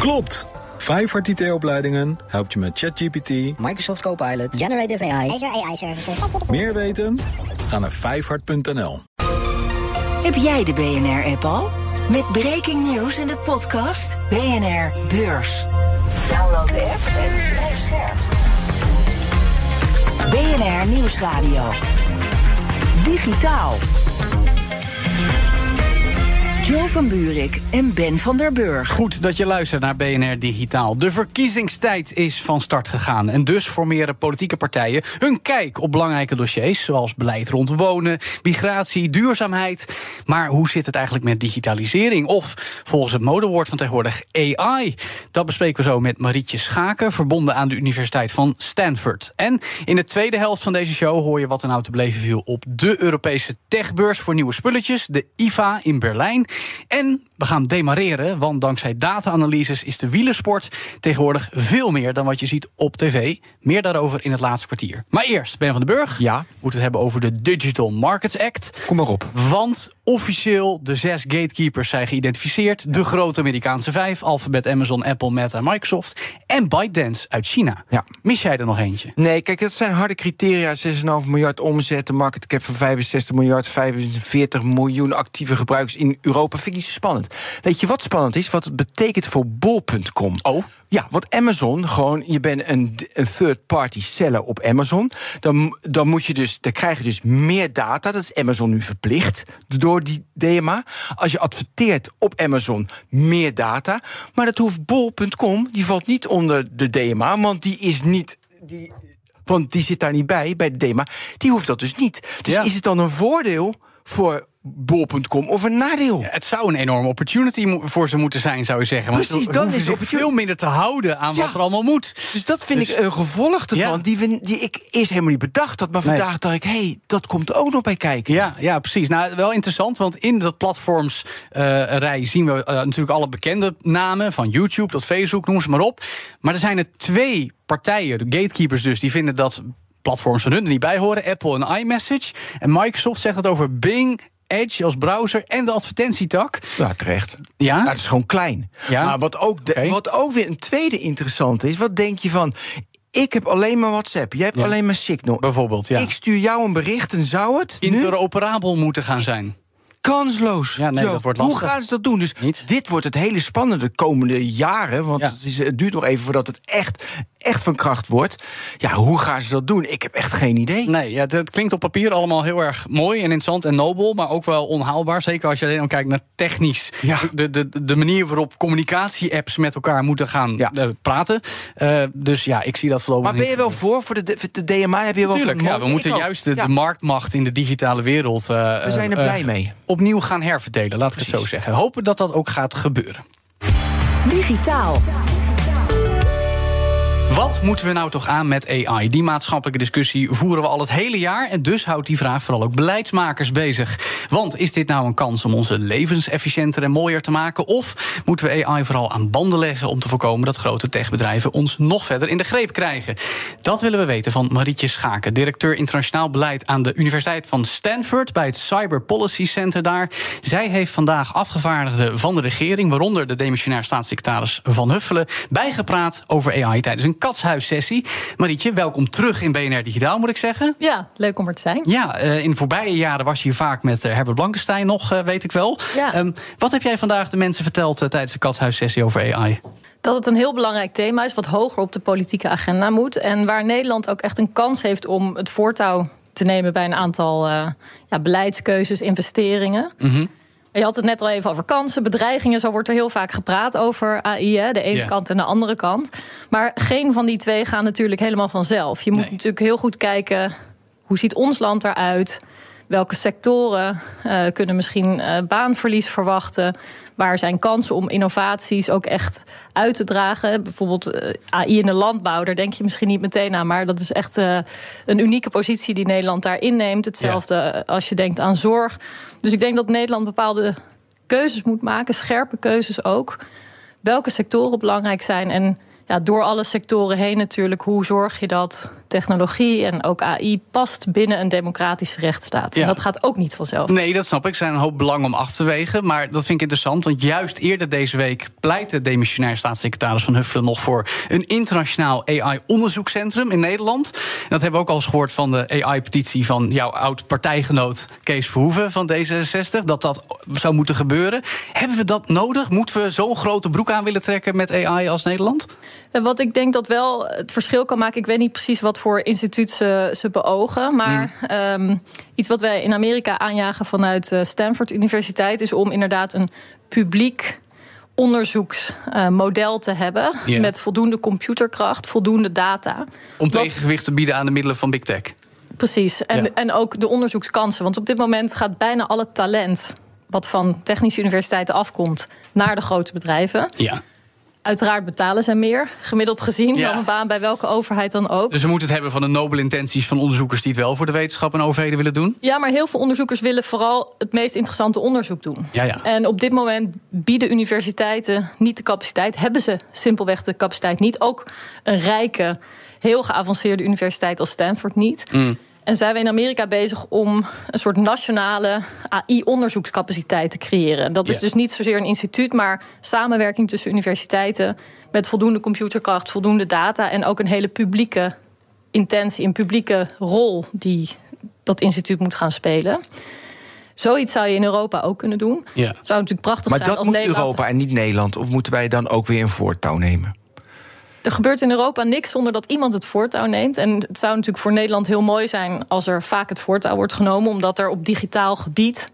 Klopt! Vijfhart IT-opleidingen helpt je met ChatGPT, Microsoft Copilot, Generative AI, Azure AI Services. meer weten? Ga naar vijfhart.nl. Heb jij de BNR-app al? Met breaking news in de podcast BNR Beurs. Download de app en blijf scherp. BNR Nieuwsradio. Digitaal. Jo van Buurik en Ben van der Burg. Goed dat je luistert naar BNR Digitaal. De verkiezingstijd is van start gegaan. En dus formeren politieke partijen hun kijk op belangrijke dossiers. Zoals beleid rond wonen, migratie, duurzaamheid. Maar hoe zit het eigenlijk met digitalisering? Of volgens het modewoord van tegenwoordig AI? Dat bespreken we zo met Marietje Schaken, verbonden aan de Universiteit van Stanford. En in de tweede helft van deze show hoor je wat er nou te beleven viel op de Europese techbeurs voor nieuwe spulletjes, de IFA in Berlijn. En we gaan demareren, want dankzij data-analyses is de wielersport tegenwoordig veel meer dan wat je ziet op tv. Meer daarover in het laatste kwartier. Maar eerst, Ben van den Burg. Ja. We moeten het hebben over de Digital Markets Act. Kom maar op. Want officieel de zes gatekeepers zijn geïdentificeerd. De grote Amerikaanse vijf: Alphabet, Amazon, Apple, Meta en Microsoft. En ByteDance uit China. Ja. Mis jij er nog eentje? Nee, kijk, dat zijn harde criteria. 6,5 miljard omzet, een market cap van 65 miljard, 45 miljoen actieve gebruikers in Europa. Vind ik niet zo spannend. Weet je wat spannend is? Wat het betekent voor bol.com. Oh. Ja, want Amazon, gewoon, je bent een, een third-party seller op Amazon. Dan, dan moet je dus, dan krijg je dus meer data. Dat is Amazon nu verplicht door die DMA. Als je adverteert op Amazon, meer data. Maar dat hoeft bol.com, die valt niet onder de DMA, want die is niet. Die, want die zit daar niet bij, bij de DMA. Die hoeft dat dus niet. Dus Ja. is het dan een voordeel voor bol.com of een nadeel? Het zou een enorme opportunity voor ze moeten zijn, zou je zeggen. Want Precies, dan is opportun- veel minder te houden aan Ja. wat er allemaal moet. Dus dat vind Dus- ik een gevolg ervan, Ja. die, we, die ik eerst helemaal niet bedacht had. Maar Nee. vandaag dacht ik, hé, hey, dat komt er ook nog bij kijken. Ja, ja, precies. Nou, wel interessant, want in dat platformsrij zien we eh, natuurlijk alle bekende namen, van YouTube tot Facebook, noem ze maar op. Maar er zijn er twee partijen, de gatekeepers dus, die vinden dat platforms van hun er niet bij horen, Apple en iMessage. En Microsoft zegt dat over Bing, Edge als browser en de advertentietak. Ja, terecht. Ja? Nou, het is gewoon klein. Ja. Maar wat ook, de- wat ook weer een tweede interessante is, wat denk je van... Ik heb alleen maar WhatsApp, jij hebt Ja. alleen maar Signal. Bijvoorbeeld, ja. Ik stuur jou een bericht en zou het nu Interoperabel moeten gaan zijn. kansloos. Ja, nee, dat wordt Hoe gaan ze dat doen? Dus Niet. dit wordt het hele spannende de komende jaren. Want Ja. het, is, het duurt nog even voordat het echt, echt van kracht wordt. Ja, hoe gaan ze dat doen? Ik heb echt geen idee. Nee, ja, het, klinkt op papier allemaal heel erg mooi en interessant en nobel, maar ook wel onhaalbaar. Zeker als je alleen al kijkt naar technisch. Ja. De, de, de manier waarop communicatie-apps met elkaar moeten gaan Ja. eh, praten. Eh, dus ja, ik zie dat voorlopig Maar ben je wel voor, voor de, de DMA? Heb je wel Tuurlijk, voor ja, we moeten juist de, Ja, de marktmacht in de digitale wereld. eh, We zijn er blij mee. Opnieuw gaan herverdelen, laat ik het zo zeggen. Hopen dat dat ook gaat gebeuren. Digitaal. Wat moeten we nou toch aan met AI? Die maatschappelijke discussie voeren we al het hele jaar. En dus houdt die vraag vooral ook beleidsmakers bezig. Want is dit nou een kans om onze levens efficiënter en mooier te maken? Of moeten we AI vooral aan banden leggen om te voorkomen dat grote techbedrijven ons nog verder in de greep krijgen? Dat willen we weten van Marietje Schaken, directeur internationaal beleid aan de Universiteit van Stanford bij het Cyber Policy Center daar. Zij heeft vandaag afgevaardigden van de regering, waaronder de demissionair staatssecretaris Van Huffelen, bijgepraat over AI tijdens een katshuissessie. Marietje, welkom terug in BNR Digitaal, moet ik zeggen. Ja, leuk om er te zijn. Ja, eh, in de voorbije jaren was je hier vaak met eh, Herbert Blankenstein nog, eh, weet ik wel. Ja. Ehm, wat heb jij vandaag de mensen verteld tijdens de katshuissessie over AI? Dat het een heel belangrijk thema is, wat hoger op de politieke agenda moet. En waar Nederland ook echt een kans heeft om het voortouw te nemen bij een aantal eh, ja, beleidskeuzes, investeringen. Je had het net al even over kansen, bedreigingen. Zo wordt er heel vaak gepraat over AI. Hè, de ene kant en de andere kant. Maar geen van die twee gaan natuurlijk helemaal vanzelf. Je moet Nee. natuurlijk heel goed kijken. Hoe ziet ons land eruit? Welke sectoren eh, kunnen misschien eh, baanverlies verwachten? Waar zijn kansen om innovaties ook echt uit te dragen? Bijvoorbeeld eh, AI in de landbouw, daar denk je misschien niet meteen aan. Maar dat is echt een unieke positie die Nederland daar inneemt. Hetzelfde als je denkt aan zorg. Dus ik denk dat Nederland bepaalde keuzes moet maken, scherpe keuzes ook. Welke sectoren belangrijk zijn en ja, door alle sectoren heen natuurlijk, hoe zorg je dat technologie en ook AI past binnen een democratische rechtsstaat. Ja. En dat gaat ook niet vanzelf. Nee, dat snap ik. Er zijn een hoop belangen om af te wegen. Maar dat vind ik interessant, want juist eerder deze week pleit de demissionair staatssecretaris van Huffelen nog voor een internationaal AI-onderzoekscentrum in Nederland. En dat hebben we ook al eens gehoord van de AI-petitie van jouw oud-partijgenoot Kees Verhoeven van D66. Dat dat zou moeten gebeuren. Hebben we dat nodig? Moeten we zo'n grote broek aan willen trekken met AI als Nederland? En Wat ik denk dat wel het verschil kan maken, ik weet niet precies wat voor instituut ze, ze beogen, maar ehm, iets wat wij in Amerika aanjagen vanuit de Stanford Universiteit is om inderdaad een publiek onderzoeksmodel te hebben met voldoende computerkracht, voldoende data. Om tegengewicht te bieden aan de middelen van Big Tech. Precies. En, Ja. en ook de onderzoekskansen. Want op dit moment gaat bijna alle talent wat van technische universiteiten afkomt naar de grote bedrijven. Ja. Uiteraard betalen zij meer, gemiddeld gezien, Ja. dan een baan bij welke overheid dan ook. Dus we moeten het hebben van de nobele intenties van onderzoekers die het wel voor de wetenschap en overheden willen doen. Ja, maar heel veel onderzoekers willen vooral het meest interessante onderzoek doen. Ja, ja. En op dit moment bieden universiteiten niet de capaciteit, hebben ze simpelweg de capaciteit niet. Ook een rijke, heel geavanceerde universiteit als Stanford niet. En zijn we in Amerika bezig om een soort nationale AI-onderzoekscapaciteit te creëren. Dat is dus niet zozeer een instituut, maar samenwerking tussen universiteiten met voldoende computerkracht, voldoende data en ook een hele publieke intentie, een publieke rol die dat instituut moet gaan spelen. Zoiets zou je in Europa ook kunnen doen. Ja. Zou natuurlijk prachtig Maar zijn dat als moet Nederland. Europa en niet Nederland. Of moeten wij dan ook weer een voortouw nemen? Er gebeurt in Europa niks zonder dat iemand het voortouw neemt. En het zou natuurlijk voor Nederland heel mooi zijn als er vaak het voortouw wordt genomen, omdat er op digitaal gebied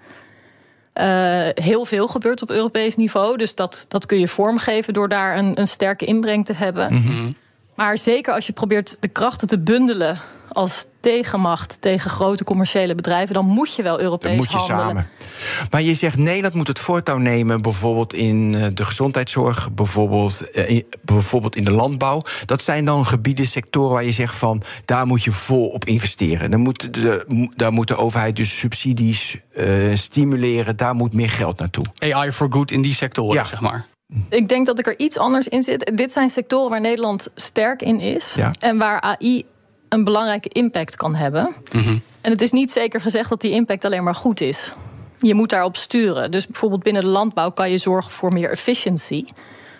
eh, heel veel gebeurt op Europees niveau. Dus dat, dat kun je vormgeven door daar een, een sterke inbreng te hebben. Mhm. Maar zeker als je probeert de krachten te bundelen als tegenmacht tegen grote commerciële bedrijven, dan moet je wel Europees Dan moet je handelen. samen. Maar je zegt Nederland moet het voortouw nemen, bijvoorbeeld in eh, de gezondheidszorg, bijvoorbeeld, eh, in- bijvoorbeeld in de landbouw. Dat zijn dan gebieden, sectoren waar je zegt van daar moet je vol op investeren. Dan moet de, daar moet de overheid dus subsidies eh, stimuleren, daar moet meer geld naartoe. AI for good in die sectoren, Ja. zeg maar. Ik denk dat ik er iets anders in zit. Dit zijn sectoren waar Nederland sterk in is. Ja. En waar AI een belangrijke impact kan hebben. En het is niet zeker gezegd dat die impact alleen maar goed is. Je moet daarop sturen. Dus bijvoorbeeld binnen de landbouw kan je zorgen voor meer efficiency.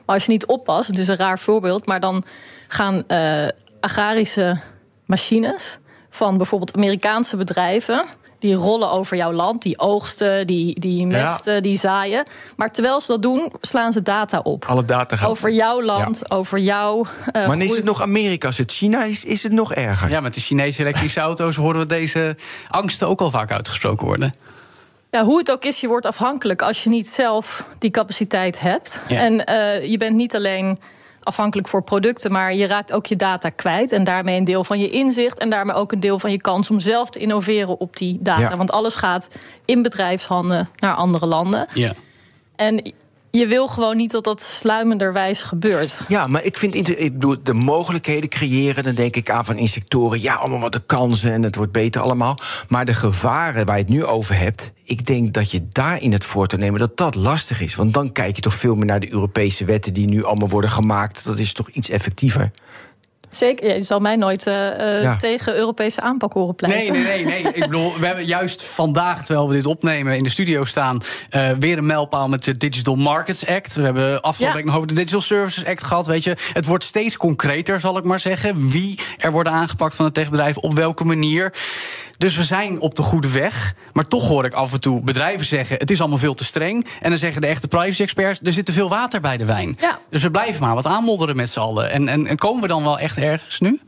Maar als je niet oppast, het is een raar voorbeeld, maar dan gaan eh, agrarische machines van bijvoorbeeld Amerikaanse bedrijven. Die rollen over jouw land, die oogsten, die, die mesten, die zaaien. Maar terwijl ze dat doen, slaan ze data op. Alle data gaan. Over jouw land, over jouw. eh, maar is het nog Amerika? Als het China is, is het nog erger. Ja, met de Chinese elektrische auto's horen we deze angsten ook al vaak uitgesproken worden. Ja, hoe het ook is, je wordt afhankelijk als je niet zelf die capaciteit hebt. Ja. En eh, je bent niet alleen afhankelijk voor producten, maar je raakt ook je data kwijt. En daarmee een deel van je inzicht en daarmee ook een deel van je kans om zelf te innoveren op die data. Ja. Want alles gaat in bedrijfshanden naar andere landen. Ja. En je wil gewoon niet dat dat sluimenderwijs gebeurt. Ja, maar ik vind ik bedoel, de mogelijkheden creëren. Dan denk ik aan van in sectoren. Ja, allemaal wat de kansen en het wordt beter allemaal. Maar de gevaren waar je het nu over hebt. Ik denk dat je daarin het voor te nemen dat dat lastig is. Want dan kijk je toch veel meer naar de Europese wetten die nu allemaal worden gemaakt. Dat is toch iets effectiever. Zeker, je zal mij nooit eh, eh, Ja. tegen Europese aanpak horen pleiten. Nee, nee, nee, nee. Ik bedoel, we hebben juist vandaag, terwijl we dit opnemen, in de studio staan. eh, weer een mijlpaal met de Digital Markets Act. We hebben afgelopen Ja. week nog over de Digital Services Act gehad. Weet je, het wordt steeds concreter, zal ik maar zeggen. Wie er worden aangepakt van het techbedrijf, op welke manier. Dus we zijn op de goede weg. Maar toch hoor ik af en toe bedrijven zeggen: het is allemaal veel te streng. En dan zeggen de echte privacy-experts: er zit te veel water bij de wijn. Ja. Dus we blijven maar wat aanmodderen met z'n allen. En, en, en komen we dan wel echt ergens nu?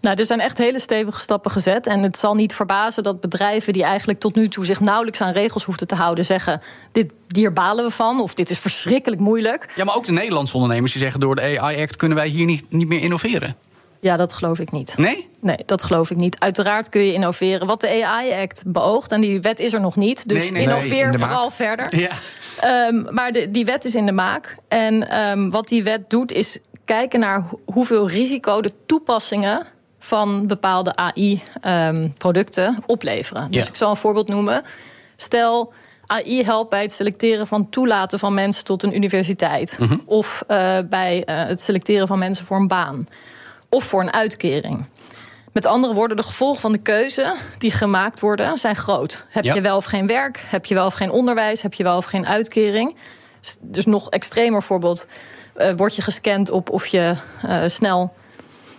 Nou, er zijn echt hele stevige stappen gezet. En het zal niet verbazen dat bedrijven die eigenlijk tot nu toe zich nauwelijks aan regels hoefden te houden, zeggen: dit, hier balen we van. Of dit is verschrikkelijk moeilijk. Ja, maar ook de Nederlandse ondernemers die zeggen: door de AI-act kunnen wij hier niet, niet meer innoveren. Ja, dat geloof ik niet. Nee? Nee, dat geloof ik niet. Uiteraard kun je innoveren. Wat de AI-act beoogt, en die wet is er nog niet. Dus Nee, nee, nee, innoveer maak. vooral verder. Ja. Ehm, maar de, die wet is in de maak. En ehm, wat die wet doet, is kijken naar ho- hoeveel risico de toepassingen van bepaalde AI-producten opleveren. Dus Ja. ik zal een voorbeeld noemen. Stel, AI helpt bij het selecteren van toelaten van mensen tot een universiteit. Of eh, bij eh, het selecteren van mensen voor een baan. Of voor een uitkering. Met andere woorden, de gevolgen van de keuze die gemaakt worden zijn groot. Heb Ja. je wel of geen werk? Heb je wel of geen onderwijs? Heb je wel of geen uitkering? Dus nog extremer voorbeeld. eh, word je gescand op of je eh, snel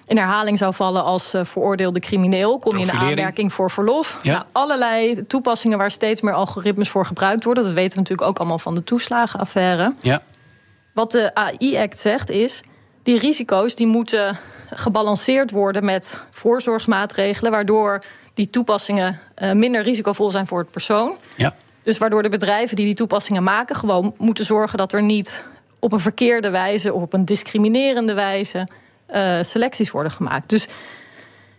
in herhaling zou vallen als eh, veroordeelde crimineel? Kom je in Profilering. aanmerking voor verlof? Ja. Nou, allerlei toepassingen waar steeds meer algoritmes voor gebruikt worden. Dat weten we natuurlijk ook allemaal van de toeslagenaffaire. Ja. Wat de AI-act zegt is, die risico's die moeten gebalanceerd worden met voorzorgsmaatregelen, waardoor die toepassingen eh, minder risicovol zijn voor het persoon. Ja. Dus waardoor de bedrijven die die toepassingen maken gewoon moeten zorgen dat er niet op een verkeerde wijze of op een discriminerende wijze eh, selecties worden gemaakt. Dus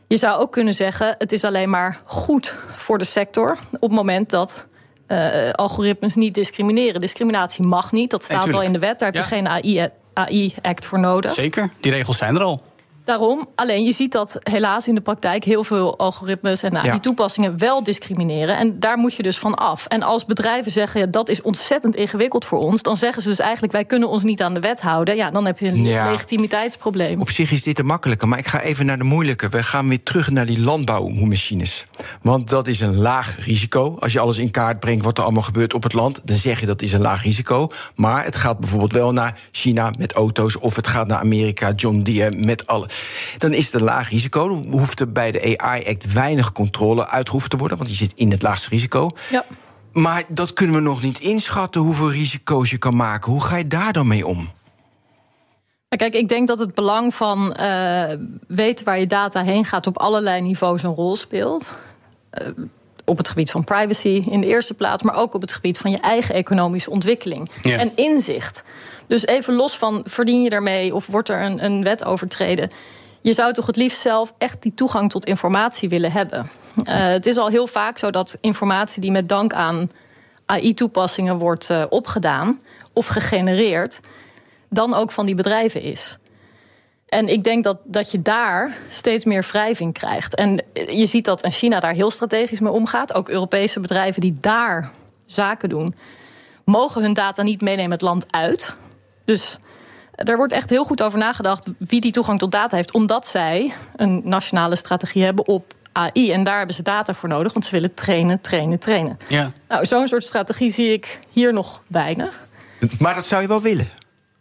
je zou ook kunnen zeggen, het is alleen maar goed voor de sector op het moment dat eh, algoritmes niet discrimineren. Discriminatie mag niet, dat staat al tuurlijk. in de wet. Daar heb je geen AI, AI-act voor nodig. Zeker. Die regels zijn er al. Daarom, alleen je ziet dat helaas in de praktijk heel veel algoritmes en Ja. AI-toepassingen wel discrimineren. En daar moet je dus van af. En als bedrijven zeggen, ja, dat is ontzettend ingewikkeld voor ons, dan zeggen ze dus eigenlijk, wij kunnen ons niet aan de wet houden. Ja, dan heb je een Ja. legitimiteitsprobleem. Op zich is dit een makkelijke, maar ik ga even naar de moeilijke. We gaan weer terug naar die landbouwmachines. Want dat is een laag risico. Als je alles in kaart brengt wat er allemaal gebeurt op het land, dan zeg je dat is een laag risico. Maar het gaat bijvoorbeeld wel naar China met auto's, of het gaat naar Amerika, John Deere met alle. Dan is het een laag risico. Dan hoeft er bij de AI-act weinig controle uitgeoefend te worden, want je zit in het laagste risico. Ja. Maar dat kunnen we nog niet inschatten hoeveel risico's je kan maken. Hoe ga je daar dan mee om? Nou, Kijk, ik denk dat het belang van eh, weten waar je data heen gaat op allerlei niveaus een rol speelt. Eh, op het gebied van privacy in de eerste plaats, maar ook op het gebied van je eigen economische ontwikkeling Ja. en inzicht. Dus even los van verdien je ermee of wordt er een, een wet overtreden. Je zou toch het liefst zelf echt die toegang tot informatie willen hebben. Eh, het is al heel vaak zo dat informatie die met dank aan AI-toepassingen wordt eh, opgedaan of gegenereerd, dan ook van die bedrijven is. En ik denk dat, dat je daar steeds meer wrijving krijgt. En je ziet dat en China daar heel strategisch mee omgaat. Ook Europese bedrijven die daar zaken doen, mogen hun data niet meenemen het land uit. Dus er wordt echt heel goed over nagedacht wie die toegang tot data heeft, omdat zij een nationale strategie hebben op AI. En daar hebben ze data voor nodig, want ze willen trainen, trainen, trainen. Ja. Nou, zo'n soort strategie zie ik hier nog weinig. Maar dat zou je wel willen.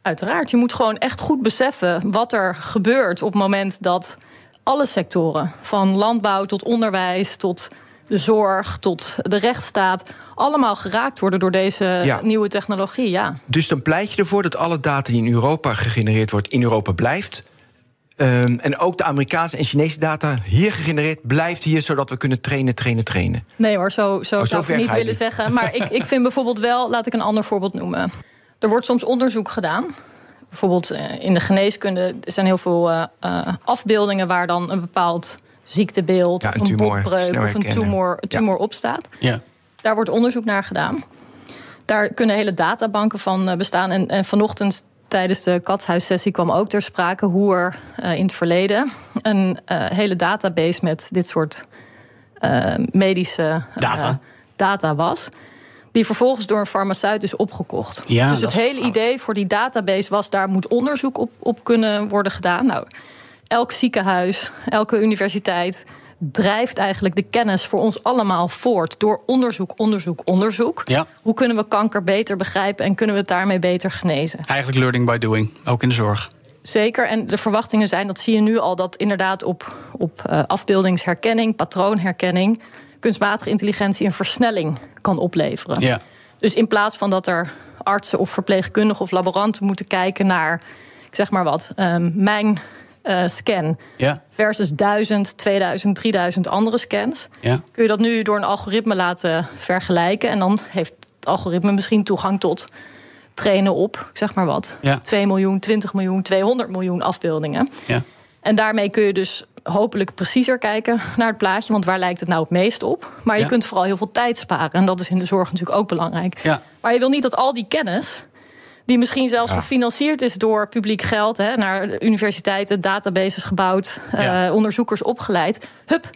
Uiteraard. Je moet gewoon echt goed beseffen wat er gebeurt op het moment dat alle sectoren, van landbouw tot onderwijs tot de zorg tot de rechtsstaat, allemaal geraakt worden door deze Ja. nieuwe technologie. Ja. Dus dan pleit je ervoor dat alle data die in Europa gegenereerd wordt, in Europa blijft. Ehm, en ook de Amerikaanse en Chinese data hier gegenereerd blijft hier, zodat we kunnen trainen, trainen, trainen. Nee hoor, zo, zo Oh, zou zo ik niet willen niet. zeggen. Maar ik, ik vind bijvoorbeeld wel, laat ik een ander voorbeeld noemen. Er wordt soms onderzoek gedaan. Bijvoorbeeld eh, in de geneeskunde er zijn heel veel eh, eh, afbeeldingen waar dan een bepaald ziektebeeld Ja, of een een tumor botbreuk of een tumor, een Ja. tumor op staat. Ja. Daar wordt onderzoek naar gedaan. Daar kunnen hele databanken van bestaan. En, en vanochtend tijdens de katshuissessie kwam ook ter sprake hoe er eh, in het verleden een eh, hele database met dit soort eh, medische Data. data was. Die vervolgens door een farmaceut is opgekocht. Ja, dus het hele idee voor die database was: daar moet onderzoek op, op kunnen worden gedaan. Nou, elk ziekenhuis, elke universiteit drijft eigenlijk de kennis voor ons allemaal voort door onderzoek, onderzoek, onderzoek. Ja. Hoe kunnen we kanker beter begrijpen en kunnen we het daarmee beter genezen? Eigenlijk learning by doing, ook in de zorg. Zeker. En de verwachtingen zijn, dat zie je nu al, dat inderdaad op, op eh, afbeeldingsherkenning, patroonherkenning, kunstmatige intelligentie een versnelling kan opleveren. Ja. Dus in plaats van dat er artsen of verpleegkundigen of laboranten moeten kijken naar, ik zeg maar wat, ehm, mijn eh, scan Ja. versus 1000, 2000, 3000 andere scans, Ja. kun je dat nu door een algoritme laten vergelijken. En dan heeft het algoritme misschien toegang tot trainen op, ik zeg maar wat, Ja. 2 miljoen, 20 miljoen, 200 miljoen afbeeldingen. Ja. En daarmee kun je dus hopelijk preciezer kijken naar het plaatje. Want waar lijkt het nou het meest op? Maar je Ja. kunt vooral heel veel tijd sparen. En dat is in de zorg natuurlijk ook belangrijk. Ja. Maar je wil niet dat al die kennis, die misschien zelfs Ja. gefinancierd is door publiek geld, hè, naar universiteiten, databases gebouwd, Ja. eh, onderzoekers opgeleid, hup,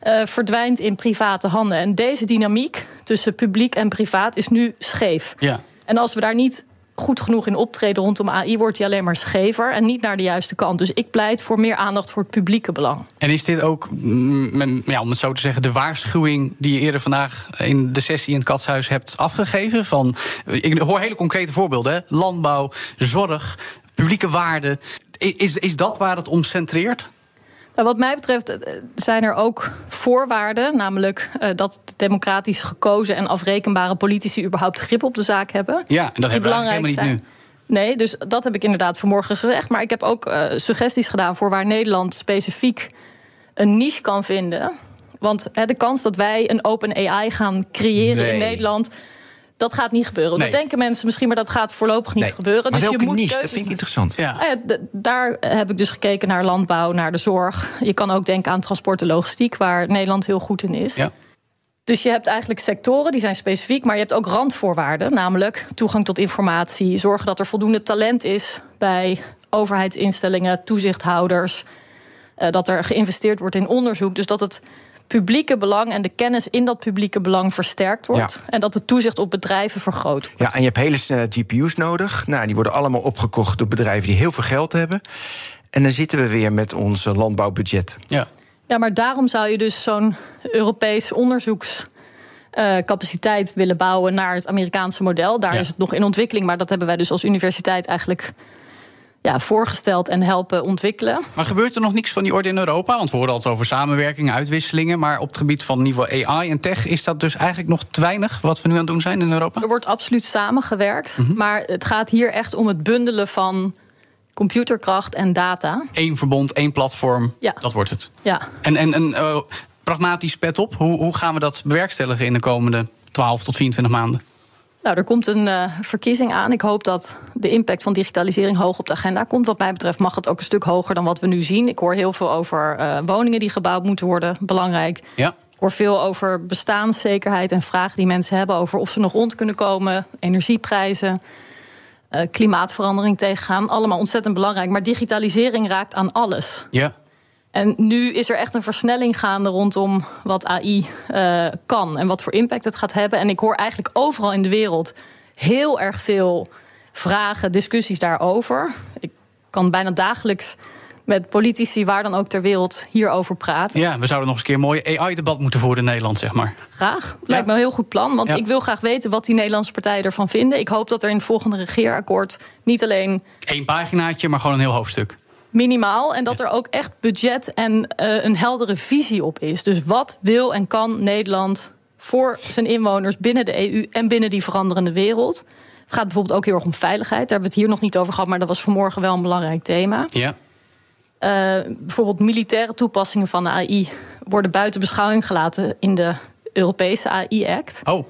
eh, verdwijnt in private handen. En deze dynamiek tussen publiek en privaat is nu scheef. Ja. En als we daar niet goed genoeg in optreden rondom AI, wordt hij alleen maar schever en niet naar de juiste kant. Dus ik pleit voor meer aandacht voor het publieke belang. En is dit ook, mm, ja, om het zo te zeggen, de waarschuwing die je eerder vandaag in de sessie in het Katshuis hebt afgegeven? Van, ik hoor hele concrete voorbeelden: hè? landbouw, zorg, publieke waarden. Is, is dat waar het om centreert? Nou, wat mij betreft eh, zijn er ook voorwaarden, namelijk uh, dat democratisch gekozen en afrekenbare politici überhaupt grip op de zaak hebben. Ja, en dat hebben we helemaal niet zijn. nu. Nee, dus dat heb ik inderdaad vanmorgen gezegd. Maar ik heb ook uh, suggesties gedaan voor waar Nederland specifiek een niche kan vinden. Want hè, de kans dat wij een open AI gaan creëren nee. in Nederland dat gaat niet gebeuren. Nee. Dat denken mensen misschien, maar dat gaat voorlopig niet nee. gebeuren. Maar dus welke je moet niche? Dat vind ik interessant. Ja. Ja, daar heb ik dus gekeken naar landbouw, naar de zorg. Je kan ook denken aan transport en logistiek, waar Nederland heel goed in is. Ja. Dus je hebt eigenlijk sectoren die zijn specifiek, maar je hebt ook randvoorwaarden, namelijk toegang tot informatie, zorgen dat er voldoende talent is bij overheidsinstellingen, toezichthouders, uh, dat er geïnvesteerd wordt in onderzoek, dus dat het publieke belang en de kennis in dat publieke belang versterkt wordt. Ja. En dat de toezicht op bedrijven vergroot wordt. Ja, en je hebt hele snelle GPU's nodig. Nou, die worden allemaal opgekocht door bedrijven die heel veel geld hebben. En dan zitten we weer met ons landbouwbudget. Ja. Ja, maar daarom zou je dus zo'n Europees onderzoekscapaciteit uh, willen bouwen naar het Amerikaanse model. Daar Ja. is het nog in ontwikkeling, maar dat hebben wij dus als universiteit eigenlijk ja, voorgesteld en helpen ontwikkelen. Maar gebeurt er nog niks van die orde in Europa? Want we horen altijd over samenwerking, uitwisselingen. Maar op het gebied van niveau AI en tech is dat dus eigenlijk nog te weinig wat we nu aan het doen zijn in Europa? Er wordt absoluut samengewerkt, Mhm. maar het gaat hier echt om het bundelen van computerkracht en data. Eén verbond, één platform, Ja. dat wordt het. Ja. En, en, en uh, pragmatisch pet op, hoe, hoe gaan we dat bewerkstelligen in de komende 12 tot 24 maanden? Nou, er komt een uh, verkiezing aan. Ik hoop dat de impact van digitalisering hoog op de agenda komt. Wat mij betreft mag het ook een stuk hoger dan wat we nu zien. Ik hoor heel veel over uh, woningen die gebouwd moeten worden. Belangrijk. Ja. Ik hoor veel over bestaanszekerheid en vragen die mensen hebben over of ze nog rond kunnen komen. Energieprijzen. Uh, klimaatverandering tegengaan. Allemaal ontzettend belangrijk. Maar digitalisering raakt aan alles. Ja. En nu is er echt een versnelling gaande rondom wat AI uh, kan en wat voor impact het gaat hebben. En ik hoor eigenlijk overal in de wereld heel erg veel vragen, discussies daarover. Ik kan bijna dagelijks met politici, waar dan ook ter wereld, hierover praten. Ja, we zouden nog eens een keer een mooie AI-debat moeten voeren in Nederland, zeg maar. Graag. Lijkt ja. me een heel goed plan. Want ja. ik wil graag weten wat die Nederlandse partijen ervan vinden. Ik hoop dat er in het volgende regeerakkoord niet alleen. Eén paginaatje, maar gewoon een heel hoofdstuk minimaal. En dat er ook echt budget en uh, een heldere visie op is. Dus wat wil en kan Nederland voor zijn inwoners binnen de EU en binnen die veranderende wereld? Het gaat bijvoorbeeld ook heel erg om veiligheid. Daar hebben we het hier nog niet over gehad, maar dat was vanmorgen wel een belangrijk thema. Ja. Uh, bijvoorbeeld militaire toepassingen van de AI worden buiten beschouwing gelaten in de Europese AI-act. Oh.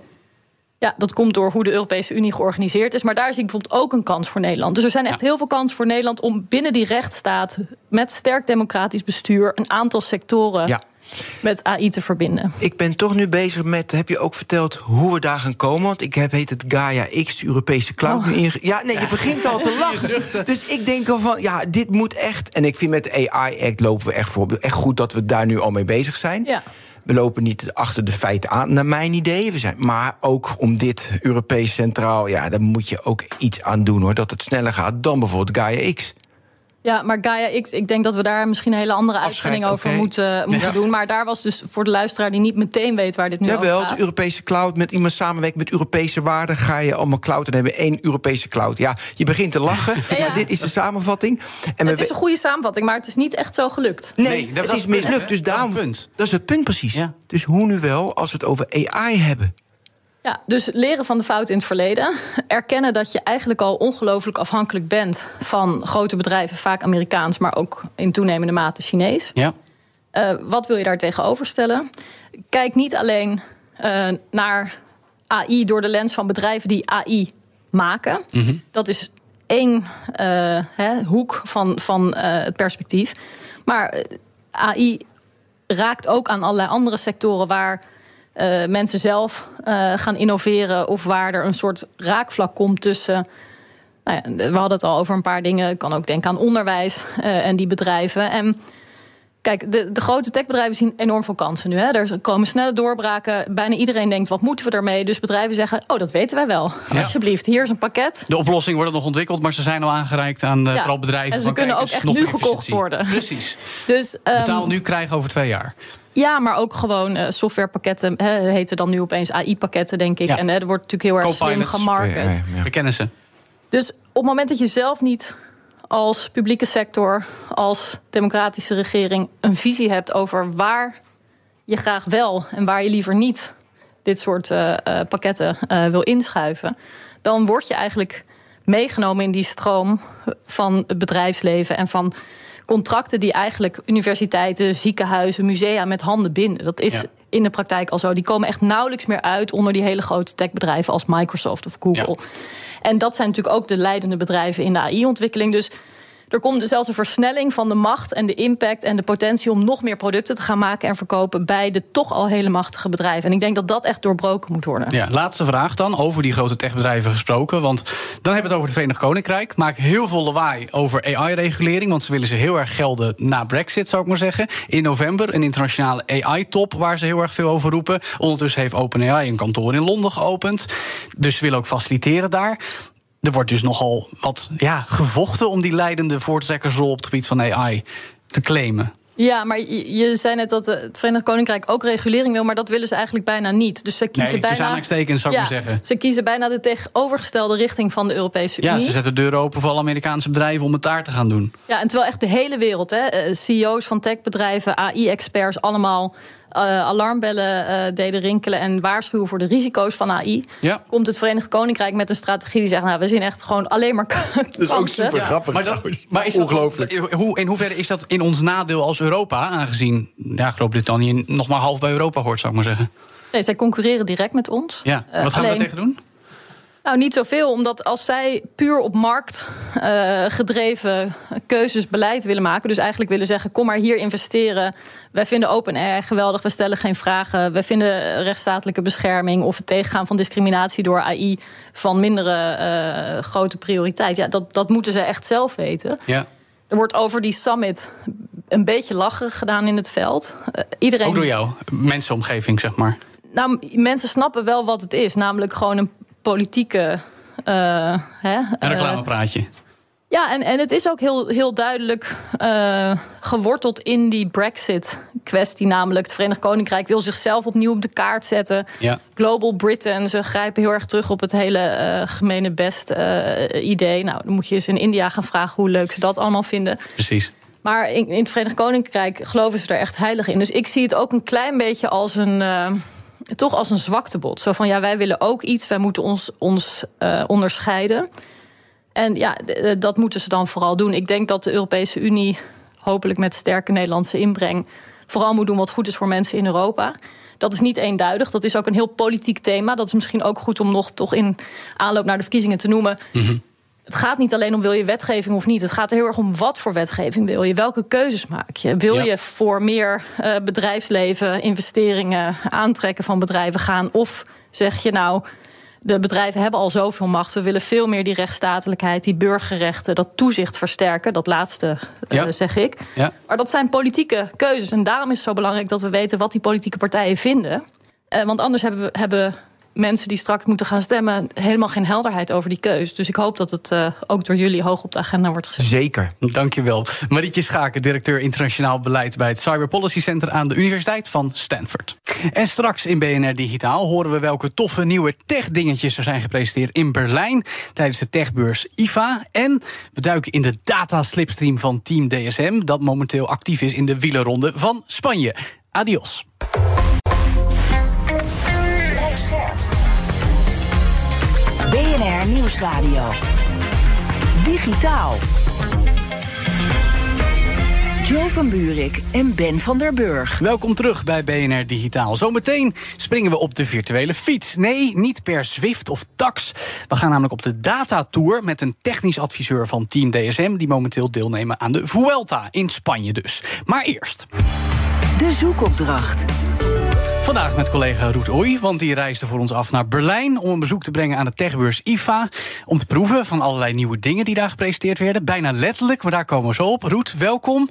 Ja, dat komt door hoe de Europese Unie georganiseerd is. Maar daar zie ik bijvoorbeeld ook een kans voor Nederland. Dus er zijn echt ja. heel veel kansen voor Nederland om binnen die rechtsstaat met sterk democratisch bestuur een aantal sectoren ja. met AI te verbinden. Ik ben toch nu bezig met, heb je ook verteld hoe we daar gaan komen? Want ik heb, heet het Gaia X, de Europese cloud. Oh. Ja, nee, je begint al te lachen. Dus ik denk al van, ja, dit moet echt. En ik vind met de AI-act lopen we echt voor. Echt goed dat we daar nu al mee bezig zijn. Ja. We lopen niet achter de feiten aan, naar mijn idee. We zijn, maar ook om dit Europees centraal, ja, daar moet je ook iets aan doen hoor. Dat het sneller gaat dan bijvoorbeeld Gaia X. Ja, maar Gaia X, ik denk dat we daar misschien een hele andere uitzending over okay. moeten, moeten ja. doen. Maar daar was dus voor de luisteraar die niet meteen weet waar dit nu Jawel, over gaat. de Europese cloud, met iemand samenwerkt met Europese waarden... ga je allemaal cloud en hebben we één Europese cloud. Ja, je begint te lachen, ja, ja. maar dit is de samenvatting. En het is een goede samenvatting, maar het is niet echt zo gelukt. Nee, nee dat, het is mislukt, dus daarom... Dat is, punt. dat is het punt precies. Ja. Dus hoe nu wel, als we het over AI hebben... Ja, dus leren van de fout in het verleden. Erkennen dat je eigenlijk al ongelooflijk afhankelijk bent van grote bedrijven, vaak Amerikaans, maar ook in toenemende mate Chinees. Ja. Uh, wat wil je daar tegenover stellen? Kijk niet alleen uh, naar AI door de lens van bedrijven die AI maken. Mm -hmm. Dat is één uh, hè, hoek van, van het perspectief. Maar AI raakt ook aan allerlei andere sectoren waar. Uh, mensen zelf uh, gaan innoveren of waar er een soort raakvlak komt tussen. Nou ja, we hadden het al over een paar dingen. Ik kan ook denken aan onderwijs uh, en die bedrijven. En Kijk, de, de grote techbedrijven zien enorm veel kansen nu. Hè. Er komen snelle doorbraken. Bijna iedereen denkt, wat moeten we ermee? Dus bedrijven zeggen, oh, dat weten wij wel. Ja. Alsjeblieft, hier is een pakket. De oplossing wordt nog ontwikkeld, maar ze zijn al aangereikt aan uh, Ja. vooral bedrijven. En ze kunnen ook echt nu gekocht worden. Precies. Dus, ehm, Betaal nu, krijg over twee jaar. Ja, maar ook gewoon eh, softwarepakketten. Hè, heten dan nu opeens AI-pakketten, denk ik. Ja. En hè, er wordt natuurlijk heel erg slim gemarket. We kennen ze. Dus op het moment dat je zelf niet als publieke sector, als democratische regering een visie hebt over waar je graag wel en waar je liever niet dit soort eh, eh, pakketten eh, wil inschuiven, dan word je eigenlijk meegenomen in die stroom van het bedrijfsleven en van contracten die eigenlijk universiteiten, ziekenhuizen, musea met handen binden. Dat is Ja. in de praktijk al zo. Die komen echt nauwelijks meer uit onder die hele grote techbedrijven als Microsoft of Google. En dat zijn natuurlijk ook de leidende bedrijven in de AI-ontwikkeling. Dus er komt dus zelfs een versnelling van de macht en de impact en de potentie om nog meer producten te gaan maken en verkopen bij de toch al hele machtige bedrijven. En ik denk dat dat echt doorbroken moet worden. Ja, laatste vraag dan, over die grote techbedrijven gesproken. Want dan hebben we het over het Verenigd Koninkrijk. Maakt heel veel lawaai over AI-regulering. Want ze willen ze heel erg gelden na Brexit, zou ik maar zeggen. In november een internationale AI-top waar ze heel erg veel over roepen. Ondertussen heeft OpenAI een kantoor in Londen geopend. Dus ze willen ook faciliteren daar. Er wordt dus nogal wat ja, gevochten om die leidende voortrekkersrol op het gebied van AI te claimen. Ja, maar je, zei net dat eh, het Verenigd Koninkrijk ook regulering wil, maar dat willen ze eigenlijk bijna niet. Dus ze kiezen Nee, bijna. zou ik maar zeggen. Ze kiezen bijna de tegenovergestelde richting van de Europese Ja, Unie. ze zetten deuren open voor alle Amerikaanse bedrijven om het daar te gaan doen. Ja, en terwijl echt de hele wereld, hè, eh, CEO's van techbedrijven, AI-experts, allemaal alarmbellen eh, deden rinkelen en waarschuwen voor de risico's van AI. Ja. Komt het Verenigd Koninkrijk met een strategie die zegt: Nou, we zien echt gewoon alleen maar Dat is ook super grappig Maar, dat, trouwens. maar is dat, Ongelooflijk. hoe, in hoeverre is dat in ons nadeel als Europa? Aangezien ja, Groot-Brittannië nog maar half bij Europa hoort, zou ik maar zeggen. Nee, zij concurreren direct met ons. Ja. Eh, Wat gaan we alleen- daar tegen doen? Nou, niet zoveel, omdat als zij puur op markt eh, gedreven keuzes beleid willen maken, dus eigenlijk willen zeggen: kom maar hier investeren. Wij vinden OpenAI geweldig, we stellen geen vragen. We vinden rechtsstatelijke bescherming of het tegengaan van discriminatie door AI van mindere eh, grote prioriteit. Ja, dat, dat moeten ze echt zelf weten. Ja. Er wordt over die summit een beetje lacherig gedaan in het veld. Eh, iedereen Ook door jou, mensenomgeving, zeg maar. nou, mensen snappen wel wat het is. Namelijk gewoon een politieke. eh, hè, Een eh, reclamepraatje. ja, en, en het is ook heel, heel duidelijk eh, geworteld in die Brexit-kwestie. Namelijk, het Verenigd Koninkrijk wil zichzelf opnieuw op de kaart zetten. Ja. Global Britain, ze grijpen heel erg terug op het hele eh, gemene best eh, idee. Nou, dan moet je eens in India gaan vragen hoe leuk ze dat allemaal vinden. Precies. Maar in, in het Verenigd Koninkrijk geloven ze er echt heilig in. Dus ik zie het ook een klein beetje als een. Toch als een zwaktebod. Zo van ja, wij willen ook iets, wij moeten ons, ons eh, onderscheiden. En ja, dat moeten ze dan vooral doen. Ik denk dat de Europese Unie, hopelijk met sterke Nederlandse inbreng, vooral moet doen wat goed is voor mensen in Europa. Dat is niet eenduidig. Dat is ook een heel politiek thema. Dat is misschien ook goed om nog toch in aanloop naar de verkiezingen te noemen. Het gaat niet alleen om wil je wetgeving of niet. Het gaat er heel erg om wat voor wetgeving wil je. Welke keuzes maak je? Wil Ja. je voor meer eh, bedrijfsleven, investeringen, aantrekken van bedrijven gaan? Of zeg je nou, de bedrijven hebben al zoveel macht. We willen veel meer die rechtsstatelijkheid, die burgerrechten, dat toezicht versterken. Dat laatste eh, zeg ik. Ja. Maar dat zijn politieke keuzes. En daarom is het zo belangrijk dat we weten wat die politieke partijen vinden. Eh, want anders hebben, we, hebben mensen die straks moeten gaan stemmen helemaal geen helderheid over die keus. Dus ik hoop dat het eh, ook door jullie hoog op de agenda wordt gezet. Zeker. Dankjewel. Marietje Schaken, directeur internationaal beleid bij het Cyber Policy Center aan de Universiteit van Stanford. En straks in BNR Digitaal horen we welke toffe nieuwe tech-dingetjes er zijn gepresenteerd in Berlijn tijdens de techbeurs IFA. En we duiken in de data-slipstream van Team DSM, dat momenteel actief is in de wielerronde van Spanje. Adios. BNR Nieuwsradio. Digitaal. Joe van Buurik en Ben van der Burg. Welkom terug bij BNR Digitaal. Zometeen springen we op de virtuele fiets. Nee, niet per Zwift of Tax. We gaan namelijk op de datatour met een technisch adviseur van Team DSM... die momenteel deelnemen aan de Vuelta in Spanje dus. Maar eerst... De zoekopdracht. Vandaag met collega Roet Oei, want die reisde voor ons af naar Berlijn... om een bezoek te brengen aan de techbeurs IFA... om te proeven van allerlei nieuwe dingen die daar gepresenteerd werden. Bijna letterlijk, maar daar komen we zo op. Roet, welkom.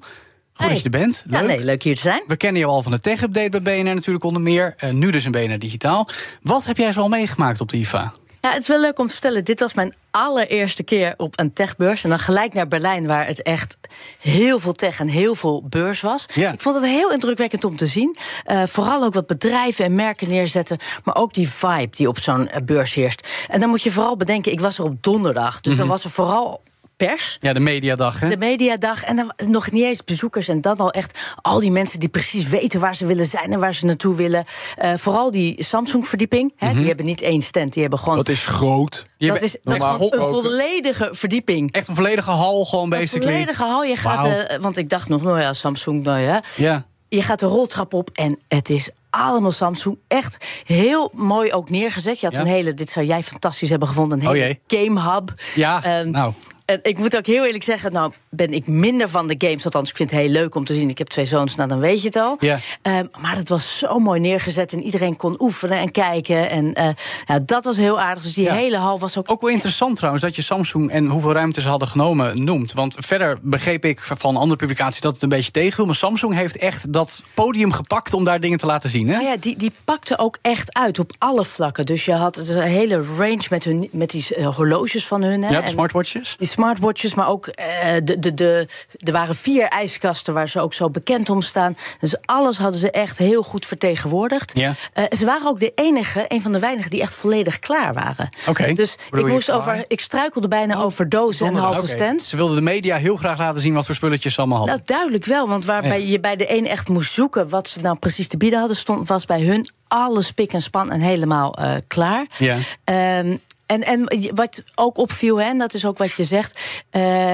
Goed dat je er bent. Ja, Leuk. nee, leuk hier te zijn. We kennen je al van de tech-update bij BNR natuurlijk onder meer. Eh, nu dus in BNR Digitaal. Wat heb jij zo al meegemaakt op de IFA? Ja, het is wel leuk om te vertellen. Dit was mijn allereerste keer op een techbeurs. En dan gelijk naar Berlijn, waar het echt heel veel tech en heel veel beurs was. Ja. Ik vond het heel indrukwekkend om te zien. Eh, vooral ook wat bedrijven en merken neerzetten. Maar ook die vibe die op zo'n beurs heerst. En dan moet je vooral bedenken, ik was er op donderdag. Dus dan was er vooral pers. Ja, de mediadag, hè? De mediadag en dan nog niet eens bezoekers. En dan al echt al die mensen die precies weten waar ze willen zijn en waar ze naartoe willen. Eh, vooral die Samsung-verdieping. hè, Die hebben niet één stand, die hebben gewoon. Dat is groot. Je dat is, dat een volledige verdieping. Echt een volledige hal, gewoon Een basically. volledige hal. Je gaat, eh, want ik dacht nog, nou ja, Samsung, nou ja. Ja. Je gaat de roltrap op en het is allemaal Samsung. Echt heel mooi ook neergezet. Je had Ja. een hele, dit zou jij fantastisch hebben gevonden, een Oh hele game hub. Ja, Ehm, nou. En ik moet ook heel eerlijk zeggen, nou ben ik minder van de games. Althans, ik vind het heel leuk om te zien. Ik heb twee zoons, nou dan weet je het al. Ja. Ehm, maar het was zo mooi neergezet en iedereen kon oefenen en kijken. En eh, ja, dat was heel aardig. Dus die Ja. hele hal was ook... Ook wel interessant trouwens dat je Samsung en hoeveel ruimte ze hadden genomen noemt. Want verder begreep ik van andere publicaties dat het een beetje tegenviel. Maar Samsung heeft echt dat podium gepakt om daar dingen te laten zien. Hè? Nou ja, die, die pakte ook echt uit op alle vlakken. Dus je had een hele range met, hun, met die eh, horloges van hun. Hè. Ja, de En smartwatches. Die smartwatches, maar ook eh, de, de, de, er waren vier ijskasten waar ze ook zo bekend om staan. Dus alles hadden ze echt heel goed vertegenwoordigd. Ja. Eh, ze waren ook de enige, een van de weinigen, die echt volledig klaar waren. Oké. Dus Bedoel ik, moest over, ik struikelde bijna over dozen en halve oké. stands. Ze wilden de media heel graag laten zien wat voor spulletjes ze allemaal hadden. Nou, duidelijk wel. Want waarbij Ja. je bij de een echt moest zoeken wat ze nou precies te bieden hadden, stond, was bij hun alles pik en span en helemaal eh, klaar. Ja. Ehm, en, en wat ook opviel, hè, en dat is ook wat je zegt. eh,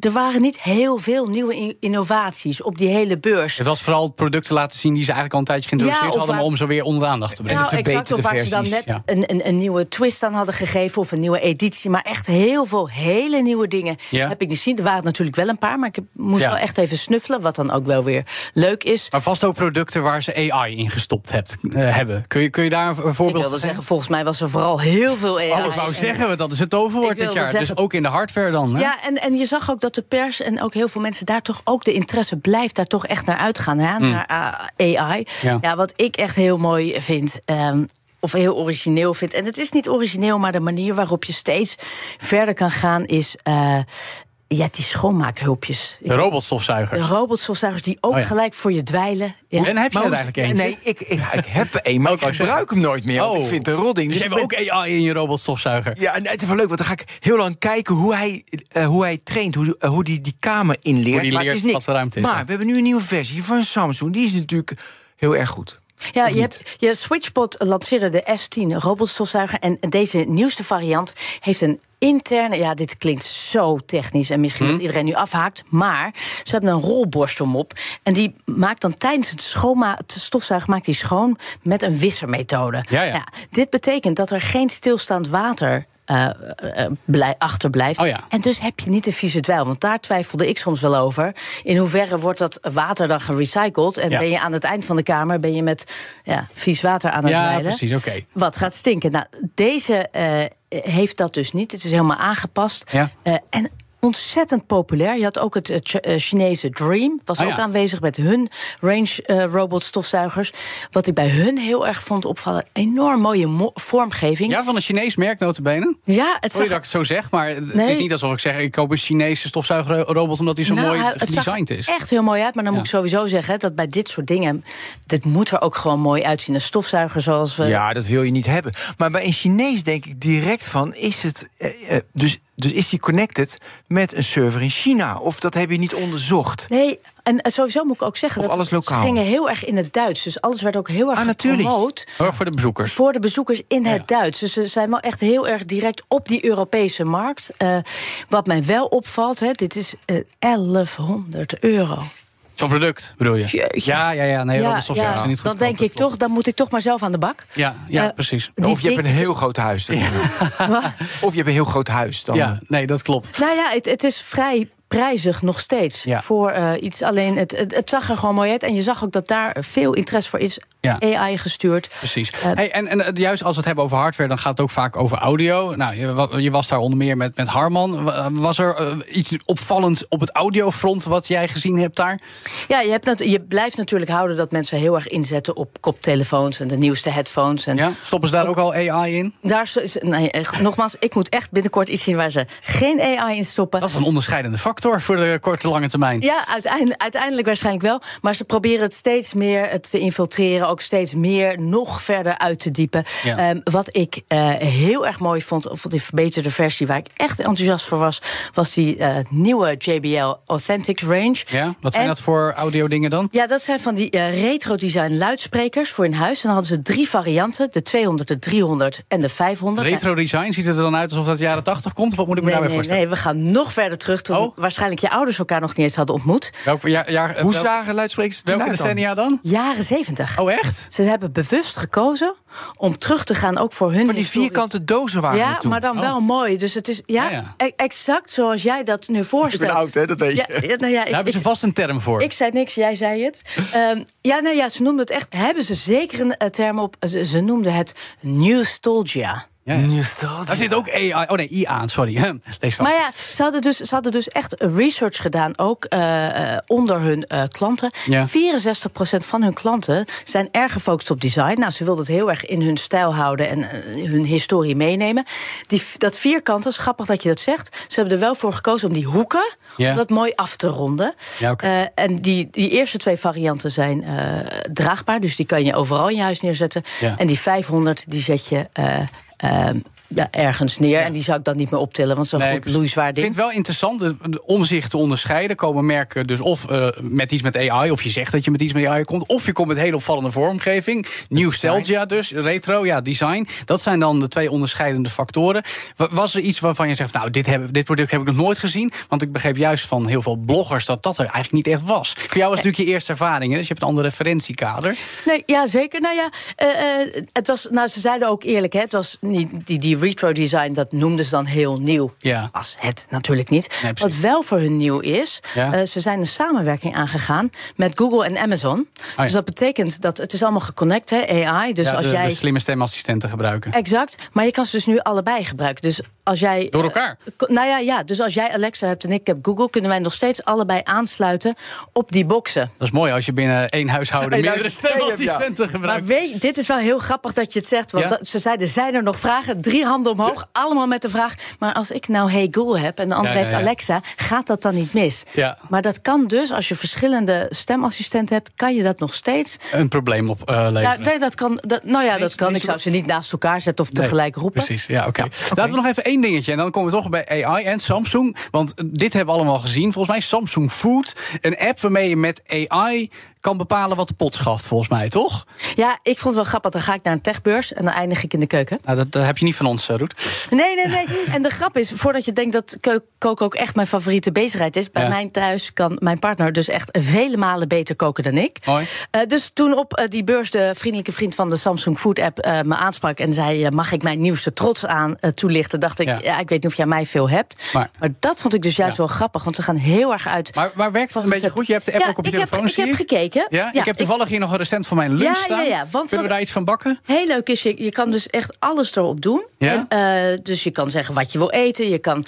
er waren niet heel veel nieuwe in- innovaties op die hele beurs. Het was vooral producten laten zien die ze eigenlijk al een tijdje geïntroduceerd Ja, hadden, maar waar- om ze weer onder de aandacht te brengen. Nou, exact. Of waar ze dan net ja. een, een, een nieuwe twist aan hadden gegeven of een nieuwe editie. Maar echt heel veel hele nieuwe dingen Ja. heb ik niet gezien. Er waren natuurlijk wel een paar, maar ik heb- moest Ja. wel echt even snuffelen. Wat dan ook wel weer leuk is. Maar vast ook producten waar ze AI in gestopt hebt, eh, hebben. Kun je, kun je daar een voorbeeld Ik van wilde geven? zeggen, volgens mij was er vooral heel veel AI. Ik wou En- zeggen, want dat is het toverwoord dit jaar. dus ook in de hardware dan. Hè? Ja, en, en je zag ook dat de pers en ook heel veel mensen daar toch ook de interesse blijft daar toch echt naar uitgaan, hè, naar uh, AI. Ja. Ja. wat ik echt heel mooi vind. ehm, of heel origineel vind. En het is niet origineel, maar de manier waarop je steeds verder kan gaan is. eh, ja, die schoonmaakhulpjes. De robotstofzuigers. De robotstofzuigers die ook Oh ja. gelijk voor je dwijlen. Ja. En heb je Maar er hoe- eigenlijk eentje? Nee, ik, ik, ik heb er een, maar Oh, ik gebruik hem nooit meer. Want Oh. ik vind een rodding. Dus je ik hebt ben- ook AI in je robotstofzuiger. Ja, en het is wel leuk, want dan ga ik heel lang kijken hoe hij, eh, hoe hij traint, hoe, eh, hoe die, die kamer inleert. Hoe die maar leert het is niks. wat de ruimte is, Maar we hebben nu een nieuwe versie van Samsung. Die is natuurlijk heel erg goed. Ja, je, hebt, je Switchbot lanceerde de S10 robotstofzuiger. En deze nieuwste variant heeft een interne. Ja, dit klinkt zo technisch en misschien Mhm. dat iedereen nu afhaakt. Maar ze hebben een rolborstel op. En die maakt dan tijdens het, schoonma het stofzuigen maakt die schoon met een wissermethode. Ja, ja. dit betekent dat er geen stilstaand water. eh, blij- achterblijft. Oh ja. En dus heb je niet een vieze dweil. Want daar twijfelde ik soms wel over. In hoeverre wordt dat water dan gerecycled? En Ja. ben je aan het eind van de kamer ben je met ja, vies water aan het Ja, dweilen? precies, oké. Wat gaat stinken? Nou, deze eh, heeft dat dus niet. Het is helemaal aangepast. Ja. Eh, en ontzettend populair. Je had ook het eh, Ch- Chinese Dream. Was Ah, ook ja. aanwezig met hun range eh, robot stofzuigers. Wat ik bij hun heel erg vond opvallen. Enorm mooie mo- vormgeving. Ja, van een Chinees merk notabene. Ja, het Sorry zag dat ik het zo zeg, maar het Nee. is niet alsof ik zeg... ik koop een Chinese stofzuigerrobot omdat hij zo Nou, mooi gedesigned is. echt heel mooi uit. Maar dan Ja. moet ik sowieso zeggen dat bij dit soort dingen. Dit moet er ook gewoon mooi uitzien. Een stofzuiger zoals we. Ja, dat wil je niet hebben. Maar bij een Chinees denk ik direct van, is het... eh, dus, dus is die connected met een server in China? Of dat heb je niet onderzocht? Nee, en eh, sowieso moet ik ook zeggen Of dat alles ze lokaal? gingen heel erg in het Duits. Dus alles werd ook heel erg Ah, natuurlijk. gepromoot voor de bezoekers. voor de bezoekers in Ja. het Duits. Dus ze zijn wel echt heel erg direct op die Europese markt. Eh, wat mij wel opvalt, hè, dit is eh 1100 euro. Zo'n product, bedoel je? Jeetje. Ja, ja, ja. Nee, zijn niet denk ik klopt. toch, dan moet ik toch maar zelf aan de bak. Ja, ja Eh, precies. Of je hebt een heel groot huis. dan. Of je hebt een heel groot huis. Dan, Ja, nee, dat klopt. Nou ja, het, het is vrij prijzig nog steeds Ja. voor eh, iets. Alleen het, het, het zag er gewoon mooi uit. En je zag ook dat daar veel interesse voor is. Ja. AI gestuurd. Precies. Eh, hey, en, en eh, juist als we het hebben over hardware, dan gaat het ook vaak over audio. Nou, je, je was daar onder meer met, met Harman. Wa- Was er iets opvallends op het audiofront wat jij gezien hebt daar? Ja, je, hebt je blijft natuurlijk houden dat mensen heel erg inzetten op koptelefoons en de nieuwste headphones. En Ja? Stoppen ze daar ook al AI in? daar is, nee, nogmaals, ik moet echt binnenkort iets zien waar ze geen AI in stoppen. Dat is een onderscheidende factor voor de korte lange termijn. Ja, uiteindelijk, uiteindelijk waarschijnlijk wel. Maar ze proberen het steeds meer het te infiltreren. Ook steeds meer nog verder uit te diepen. Ja. Ehm, wat ik eh, heel erg mooi vond, of die verbeterde versie waar ik echt enthousiast voor was, was die eh, nieuwe JBL Authentics range. Ja? Wat zijn En- dat voor audio dingen dan? Ja, dat zijn van die eh, retro-design luidsprekers voor in huis. En dan hadden ze drie varianten: de 200, de 300 en de 500. Retro design, ziet het er dan uit alsof dat jaren 80 komt? Wat moet ik me Nee, daarbij nee, voorstellen? nee, we gaan nog verder terug. Toen Oh. Waarschijnlijk je ouders elkaar nog niet eens hadden ontmoet. Welk jaar, jaar, Hoe welk- zagen luidsprekers er toen welke dan? decennia dan? Jaren 70. Oh, echt? Ze hebben bewust gekozen om terug te gaan, ook voor hun. Van die historie. vierkante dozen waren Ja, toen. maar dan wel mooi. Dus het is ja, Ja, ja. e- exact zoals jij dat nu Ik voorstelt. ben oud, hè, dat weet je. Ja, ja, nou ja, Daar ik, hebben ze ik, vast een term voor. ik zei niks, jij zei het. Ehm, ja, nou ja, ze noemden het echt. Hebben ze zeker een eh, term op? Ze, ze noemden het nostalgia. Ja, ja. Daar zit ook AI. Oh nee, IA, sorry. Lees van. Maar ja, ze hadden dus, ze hadden dus echt research gedaan, ook eh, eh, onder hun eh, klanten. Ja. 64% van hun klanten zijn erg gefocust op design. Nou, ze wilden het heel erg in hun stijl houden en hun historie meenemen. Die, dat vierkant, is grappig dat je dat zegt. Ze hebben er wel voor gekozen om die hoeken, Ja. om dat mooi af te ronden. Ja. Eh, en die, die eerste twee varianten zijn eh, draagbaar, dus die kan je overal in je huis neerzetten. Ja. En die 500, die zet je... eh, eh, ja, ergens neer. En die zou ik dan niet meer optillen, want zo'n Nee, goed loeizwaar Ik ding. vind het wel interessant om zich te onderscheiden. Komen merken dus of eh, met iets met AI, of je zegt dat je met iets met AI komt, of je komt met hele opvallende vormgeving. Nostalgia dus, retro, ja, design. Dat zijn dan de twee onderscheidende factoren. Wa- Was er iets waarvan je zegt, nou, dit, heb, dit product heb ik nog nooit gezien? Want ik begreep juist van heel veel bloggers dat dat er eigenlijk niet echt was. Voor jou was natuurlijk je eerste ervaring, hè, dus je hebt een ander referentiekader. Nee, ja, zeker. Nou ja, eh, eh, het was, nou, ze zeiden ook eerlijk, hè, het was niet, die, die retro design, dat noemden ze dan heel nieuw. Ja. Was het natuurlijk niet. Nee. Wat wel voor hun nieuw is, Ja. eh, ze zijn een samenwerking aangegaan met Google en Amazon. ja. Dus dat betekent dat het is allemaal geconnect, hè, AI. Dus ja, als de, jij. de slimme stemassistenten gebruiken. Exact, maar je kan ze dus nu allebei gebruiken. Dus als jij. Door elkaar? eh, nou ja, ja, dus als jij Alexa hebt en ik heb Google, kunnen wij nog steeds allebei aansluiten op die boxen. Dat is mooi als je binnen één huishouden meerdere stemassistenten Maar gebruikt. weet, je, dit is wel heel grappig dat je het zegt. Want dat- ze zeiden, zijn er nog vragen? Handen omhoog, allemaal met de vraag. Maar als ik nou Hey Google heb en de ander Ja, ja, heeft ja. Alexa... gaat dat dan niet mis? Ja. Maar dat kan dus, als je verschillende stemassistenten hebt... kan je dat nog steeds... Een probleem op eh nee, dat kan, dat, nou ja, dat kan. Ik zou ze niet naast elkaar zetten of tegelijk roepen. Precies, ja, oké. Laten we nog even één dingetje. En dan komen we toch bij AI en Samsung. Want dit hebben we allemaal gezien. Volgens mij Samsung Food. Een app waarmee je met AI kan bepalen wat de pot schaft, volgens mij, toch? Ja, ik vond het wel grappig. Dan ga ik naar een techbeurs en dan eindig ik in de keuken. Nou, dat, dat heb je niet van ons, eh, Roet. Nee, nee, nee. En de grap is, voordat je denkt dat koken ook echt mijn favoriete bezigheid is... bij Ja. mij thuis kan mijn partner dus echt vele malen beter koken dan ik. Mooi. Eh, dus toen op eh, die beurs de vriendelijke vriend van de Samsung Food app me aansprak... en zei, mag ik mijn nieuwste trots aan toelichten? Dacht ik, Ja. ja. ik weet niet of jij mij veel hebt. Maar- Maar, dat vond ik dus juist Ja. wel grappig, want ze gaan heel erg uit... Maar, maar werkt het een beetje goed? Je hebt de app ook op je heb- telefoon, ik heb gekeken. Ja? Ja, ik heb toevallig hier nog een recent van mijn lunch Ja, staan. ja, ja, want Kunnen we daar iets van bakken? Heel leuk is, je, je kan dus echt alles erop doen. Ja? En, eh, dus je kan zeggen wat je wil eten. Je kan.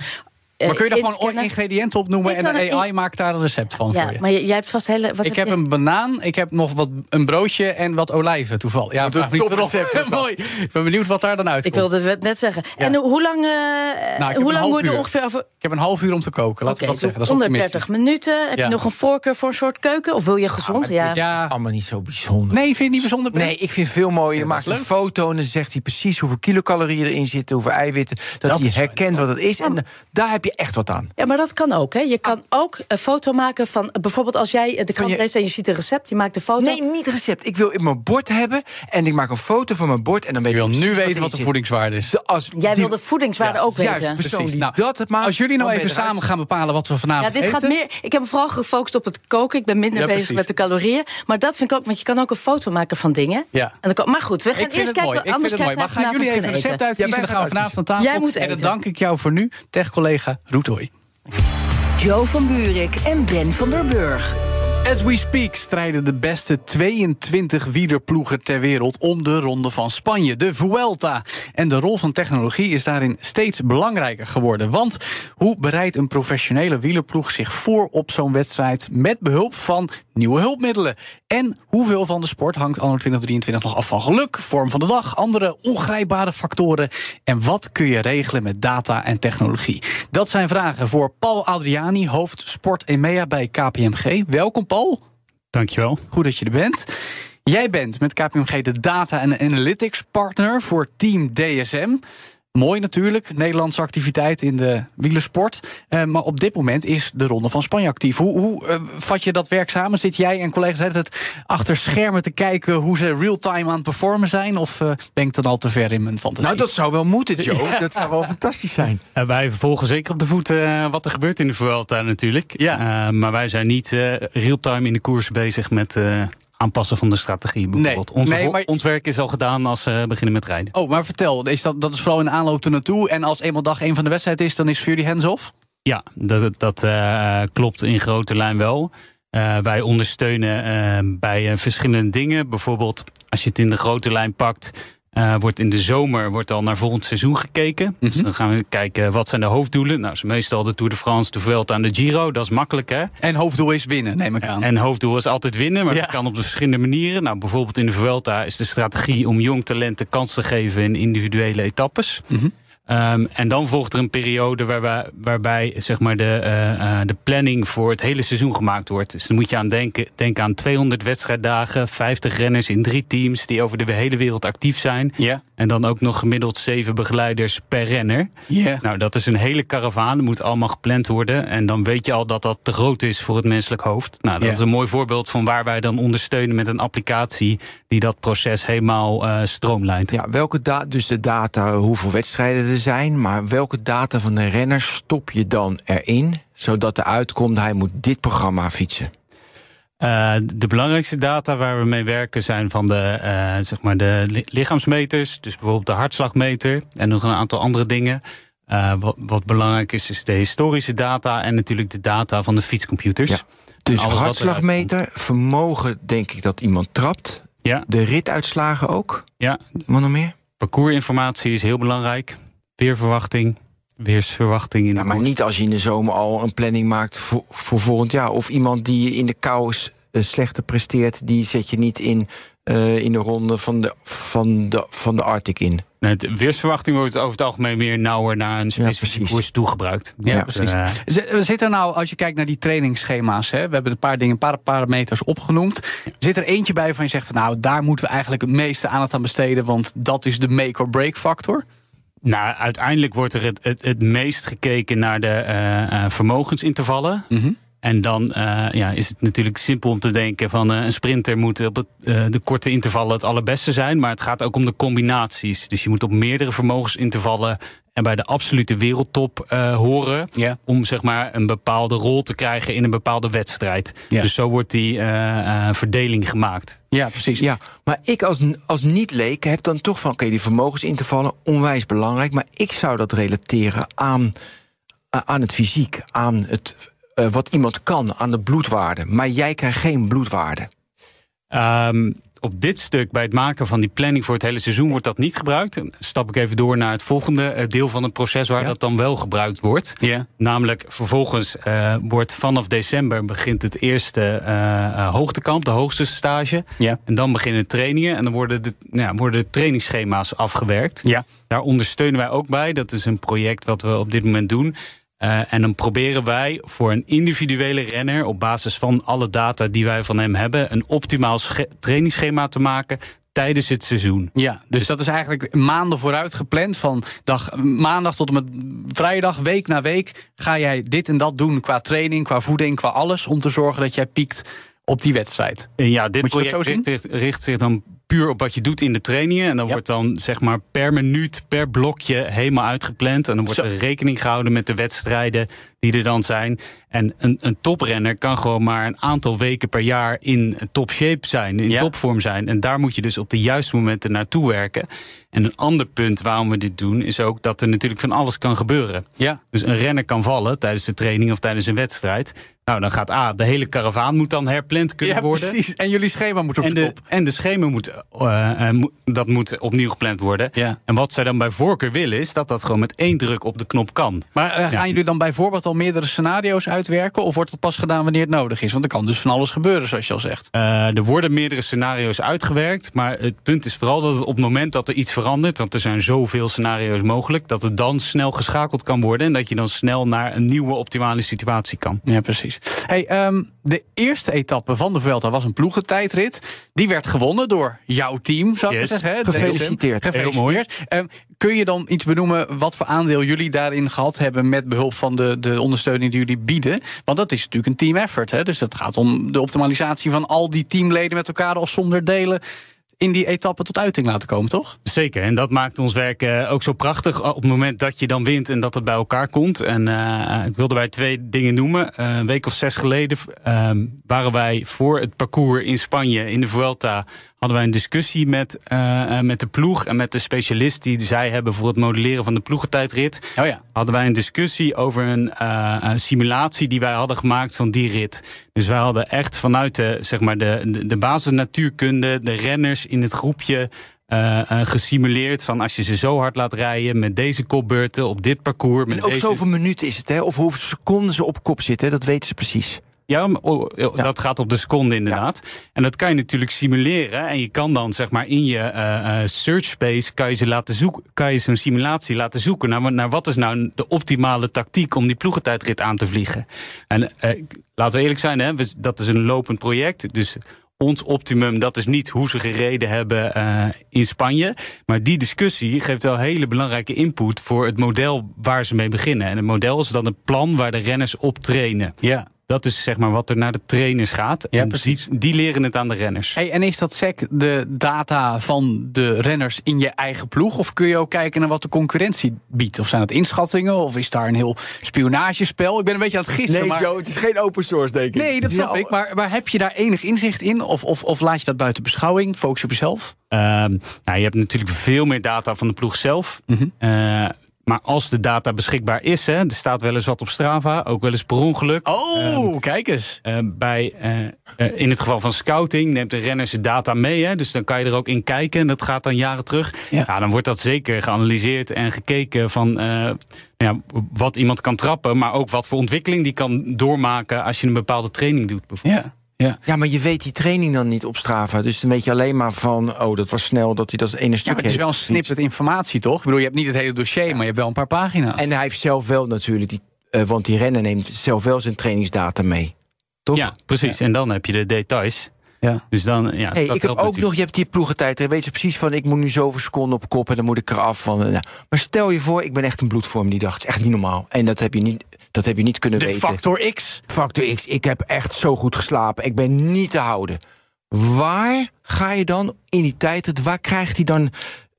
Eh, Maar kun je daar gewoon ingrediënten op noemen en de AI maakt daar een recept van Ja, voor je? maar jij hebt vast hele. Wat Ik heb je? een banaan, ik heb nog wat, een broodje en wat olijven toevallig. Ja, Wat vraag een toprecept dat. Mooi. Ik ben benieuwd wat daar dan uitkomt. Ik wilde het net zeggen. Ja. En hoe- lang, eh, een hoe lang half moet je er ongeveer over? Ik heb een half uur om te koken, laten we dat zeggen. Dat is onder optimistisch. 30 minuten. Heb Ja. je nog een voorkeur voor een soort keuken? Of wil je gezond? ja. Ja, Allemaal niet zo bijzonder. nee, vind je het niet bijzonder? Nee, ik vind het veel mooier. Je dat maakt is een foto en dan zegt hij precies hoeveel kilocalorieën erin zitten, hoeveel eiwitten. Dat, Dat hij is herkent wat het is. En eh, daar heb je echt wat aan. Ja, maar dat kan ook. Hè. Je kan ook een foto maken van. Bijvoorbeeld als jij eh, de krant je- leest en je ziet een recept, je maakt een foto. Nee, niet recept. Ik wil in mijn bord hebben en ik maak een foto van mijn bord en dan weet wil precies nu weten wat de voedingswaarde is. De, als Jij die- wil de voedingswaarde Ja, ook juist, weten. persoon Precies. die Nou, dat het maakt. Als jullie nou even je samen gaan bepalen wat we vanavond Ja, dit eten. gaat meer. Ik heb me vooral gefocust op het koken. Ik ben minder Ja, bezig precies. met de calorieën. Maar dat vind ik ook, want je kan ook een foto maken van dingen. Ja. En dan kan, maar goed, we gaan Ik eerst kijken. mooi. Ik vind anders het mooi. Maar gaan jullie even een recept uitkiezen? Ja, wij dan gaan we vanavond aan tafel. Jij moet En dan eten. dank ik jou voor nu, tech-collega Roetoy. Joe van Buurik en Ben van der Burg. As we speak strijden de beste 22 wielerploegen ter wereld om de Ronde van Spanje, de Vuelta. En de rol van technologie is daarin steeds belangrijker geworden. Want hoe bereidt een professionele wielerploeg zich voor op zo'n wedstrijd met behulp van nieuwe hulpmiddelen? En hoeveel van de sport hangt anno 2023 nog af van geluk, vorm van de dag, andere ongrijpbare factoren? En wat kun je regelen met data en technologie? Dat zijn vragen voor Paul Adriani, hoofd Sport EMEA bij KPMG. Welkom Paul. Dankjewel. Goed dat je er bent. Jij bent met KPMG de data en analytics partner voor Team DSM. Mooi natuurlijk, Nederlandse activiteit in de wielersport. Uh, maar op dit moment is de Ronde van Spanje actief. Hoe, hoe uh, vat je dat werk samen? Zit jij en collega's het achter schermen te kijken hoe ze real-time aan het performen zijn? Of uh, ben ik dan al te ver in mijn fantasie? Nou, dat zou wel moeten, Joe. Ja. Dat zou wel fantastisch zijn. wij volgen zeker op de voet wat er gebeurt in de Vuelta natuurlijk. Ja. maar wij zijn niet real-time in de koers bezig met aanpassen van de strategie bijvoorbeeld. Nee, ons, nee, maar... ons, werk is al gedaan als we beginnen met rijden. Oh, maar vertel, is dat, dat is vooral in aanloop ernaartoe... en als eenmaal dag één van de wedstrijd is, dan is voor jullie hands-off? Ja, dat, dat uh, klopt in grote lijn wel. Uh, wij ondersteunen bij verschillende dingen. Bijvoorbeeld, als je het in de grote lijn pakt... Uh, wordt in de zomer wordt al naar volgend seizoen gekeken. Mm -hmm. Dus dan gaan we kijken wat zijn de hoofddoelen. Nou, is meestal de Tour de France, de Vuelta en de Giro. Dat is makkelijk, hè? En hoofddoel is winnen, neem ik aan. En hoofddoel is altijd winnen, maar ja. dat kan op de verschillende manieren. Nou, bijvoorbeeld in de Vuelta is de strategie om jong talenten kans te geven in individuele etappes. Mm -hmm. Um, en dan volgt er een periode waarbij, waarbij zeg maar de, uh, de planning voor het hele seizoen gemaakt wordt. Dus dan moet je aan denken, denk aan 200 wedstrijddagen, 50 renners in drie teams die over de hele wereld actief zijn. Yeah. En dan ook nog gemiddeld zeven begeleiders per renner. Yeah. Nou, dat is een hele karavaan. Dat moet allemaal gepland worden. En dan weet je al dat dat te groot is voor het menselijk hoofd. Nou, dat Yeah. is een mooi voorbeeld van waar wij dan ondersteunen met een applicatie die dat proces helemaal uh, stroomlijnt. Ja, welke da dus de data, hoeveel wedstrijden er zijn, maar welke data van de renner stop je dan erin, zodat er uitkomt hij moet dit programma fietsen? Uh, de belangrijkste data waar we mee werken zijn van de, uh, zeg maar de li lichaamsmeters. Dus bijvoorbeeld de hartslagmeter en nog een aantal andere dingen. Uh, wat, wat, belangrijk is, is de historische data en natuurlijk de data van de fietscomputers. Ja. Dus hartslagmeter, vermogen denk ik dat iemand trapt. Ja. De rituitslagen ook. Ja. Wat nog meer? Parcoursinformatie is heel belangrijk. Weerverwachting. Weersverwachting in de ja, maar niet als je in de zomer al een planning maakt voor, voor volgend jaar. Of iemand die in de kou uh, slechter presteert, die zet je niet in, uh, in de ronde van de, van de, van de Arctic in. Nee, de weersverwachting wordt over het algemeen meer nauwer naar een specifieke ja, koers toegebruikt. Ja, ja precies. Uh, Zit er nou, als je kijkt naar die trainingsschema's, hè, we hebben een paar dingen, een paar parameters opgenoemd. Zit er eentje bij van je zegt van nou, daar moeten we eigenlijk het meeste aandacht aan besteden, want dat is de make or break factor? Nou, uiteindelijk wordt er het, het, het meest gekeken naar de uh, vermogensintervallen. Mm -hmm. En dan uh, ja, is het natuurlijk simpel om te denken van uh, een sprinter moet op het, uh, de korte intervallen het allerbeste zijn. Maar het gaat ook om de combinaties. Dus je moet op meerdere vermogensintervallen en bij de absolute wereldtop horen. Yeah. Om zeg maar een bepaalde rol te krijgen in een bepaalde wedstrijd. Yeah. Dus zo wordt die verdeling gemaakt. Ja, precies. Ja, maar ik als, als niet-leek heb dan toch van... oké, okay, die vermogensintervallen, onwijs belangrijk... maar ik zou dat relateren aan, aan het fysiek, aan het uh, wat iemand kan aan de bloedwaarde. Maar jij krijgt geen bloedwaarde. Um, op dit stuk, bij het maken van die planning voor het hele seizoen, wordt dat niet gebruikt. Dan stap ik even door naar het volgende deel van het proces waar ja. dat dan wel gebruikt wordt. Ja. Namelijk, vervolgens uh, wordt vanaf december begint het eerste uh, hoogtekamp, de hoogste stage. Ja. En dan beginnen trainingen en dan worden de, nou, worden de trainingsschema's afgewerkt. Ja. Daar ondersteunen wij ook bij. Dat is een project wat we op dit moment doen. Uh, en dan proberen wij voor een individuele renner op basis van alle data die wij van hem hebben, een optimaal trainingsschema te maken tijdens het seizoen. Ja, dus dat is eigenlijk maanden vooruit gepland. Van dag, maandag tot en met vrijdag, week na week, ga jij dit en dat doen qua training, qua voeding, qua alles, om te zorgen dat jij piekt op die wedstrijd. En ja, dit project richt, richt, zich dan puur op wat je doet in de trainingen. En dan wordt dan zeg maar per minuut, per blokje helemaal uitgepland. En dan wordt er rekening gehouden met de wedstrijden die er dan zijn. En een, een toprenner kan gewoon maar een aantal weken per jaar in top shape zijn, in topvorm zijn. En daar moet je dus op de juiste momenten naartoe werken. En een ander punt waarom we dit doen, is ook dat er natuurlijk van alles kan gebeuren. Ja. Dus een renner kan vallen tijdens de training of tijdens een wedstrijd. Nou, dan gaat A, de hele karavaan moet dan herpland kunnen ja, worden. Precies. En jullie schema moet op en de, kop. En de schema moet, uh, uh, dat moet opnieuw gepland worden. Ja. En wat zij dan bij voorkeur willen, is dat dat gewoon met één druk op de knop kan. Maar uh, gaan jullie dan bijvoorbeeld al meerdere scenario's uitwerken? Of wordt dat pas gedaan wanneer het nodig is? Want er kan dus van alles gebeuren, zoals je al zegt. er worden meerdere scenario's uitgewerkt. Maar het punt is vooral dat het op het moment dat er iets verandert, want er zijn zoveel scenario's mogelijk, dat het dan snel geschakeld kan worden. En dat je dan snel naar een nieuwe optimale situatie kan. Ja, precies. Hey, um, de eerste etappe van de Vuelta was een ploegentijdrit. Die werd gewonnen door jouw team, zou ik yes. zeggen. Hè? Gefeliciteerd. Gefeliciteerd. Um, kun je dan iets benoemen wat voor aandeel jullie daarin gehad hebben met behulp van de, de ondersteuning die jullie bieden? Want dat is natuurlijk een team effort. Hè? Dus het gaat om de optimalisatie van al die teamleden met elkaar of zonder delen in die etappe tot uiting laten komen, toch? Zeker, en dat maakt ons werk uh, ook zo prachtig op het moment dat je dan wint en dat het bij elkaar komt. En uh, ik wilde bij twee dingen noemen. Uh, een week of zes geleden waren wij voor het parcours in Spanje in de Vuelta hadden wij een discussie met, met de ploeg en met de specialist die zij hebben voor het modelleren van de ploegentijdrit. Oh ja. Hadden wij een discussie over een, een simulatie die wij hadden gemaakt van die rit. Dus wij hadden echt vanuit de, zeg maar de, de, de basis natuurkunde, de renners in het groepje. Uh, uh, gesimuleerd van als je ze zo hard laat rijden met deze kopbeurten op dit parcours. Met en ook deze... zoveel minuten is het, hè? Of hoeveel seconden ze op kop zitten, dat weten ze precies. Ja, dat gaat op de seconde inderdaad. Ja. En dat kan je natuurlijk simuleren. En je kan dan zeg maar in je uh, search space kan je ze laten zoeken, kan je zo'n simulatie laten zoeken naar, naar wat is nou de optimale tactiek om die ploegentijdrit aan te vliegen. En uh, laten we eerlijk zijn, hè, dat is een lopend project. Dus ons optimum, dat is niet hoe ze gereden hebben uh, in Spanje. Maar die discussie geeft wel hele belangrijke input voor het model waar ze mee beginnen. En het model is dan een plan waar de renners op trainen. Ja. Dat is zeg maar wat er naar de trainers gaat. Ja, en die, die, leren het aan de renners. Hey, en is dat SEC de data van de renners in je eigen ploeg? Of kun je ook kijken naar wat de concurrentie biedt? Of zijn dat inschattingen? Of is daar een heel spionagespel? Ik ben een beetje aan het gissen. Nee, maar... Joe, het is geen open source, denk ik. Nee, dat snap ja, ik. Maar, maar heb je daar enig inzicht in? Of, of, of laat je dat buiten beschouwing? Focus op jezelf? Uh, nou, je hebt natuurlijk veel meer data van de ploeg zelf. Mm -hmm. uh, maar als de data beschikbaar is, hè, er staat wel eens wat op Strava, ook wel eens per ongeluk. Oh, um, kijk eens. Uh, bij, uh, in het geval van scouting neemt de renner zijn data mee. Hè, dus dan kan je er ook in kijken. En dat gaat dan jaren terug. Ja. ja dan wordt dat zeker geanalyseerd en gekeken van uh, ja, wat iemand kan trappen. Maar ook wat voor ontwikkeling die kan doormaken als je een bepaalde training doet. Bijvoorbeeld. Ja. Ja. ja, maar je weet die training dan niet op Strava. Dus dan weet je alleen maar van, oh, dat was snel dat hij dat ene stuk ja, maar het is wel een snippet informatie, toch? Ik bedoel, je hebt niet het hele dossier, ja. maar je hebt wel een paar pagina's. En hij heeft zelf wel natuurlijk, die, uh, want die renner neemt zelf wel zijn trainingsdata mee. Toch? Ja, precies. Ja. En dan heb je de details. Ja. Dus dan, ja, hey, dat ik heb ook natuurlijk. nog, je hebt die ploegentijd. Dan weet je precies van, ik moet nu zoveel seconden op kop en dan moet ik eraf van. Uh, maar stel je voor, ik ben echt een bloedvorm die dag. Het is echt niet normaal. En dat heb je niet, dat heb je niet kunnen de weten. factor X. Factor X. Ik heb echt zo goed geslapen. Ik ben niet te houden. Waar ga je dan in die tijd, waar krijgt hij dan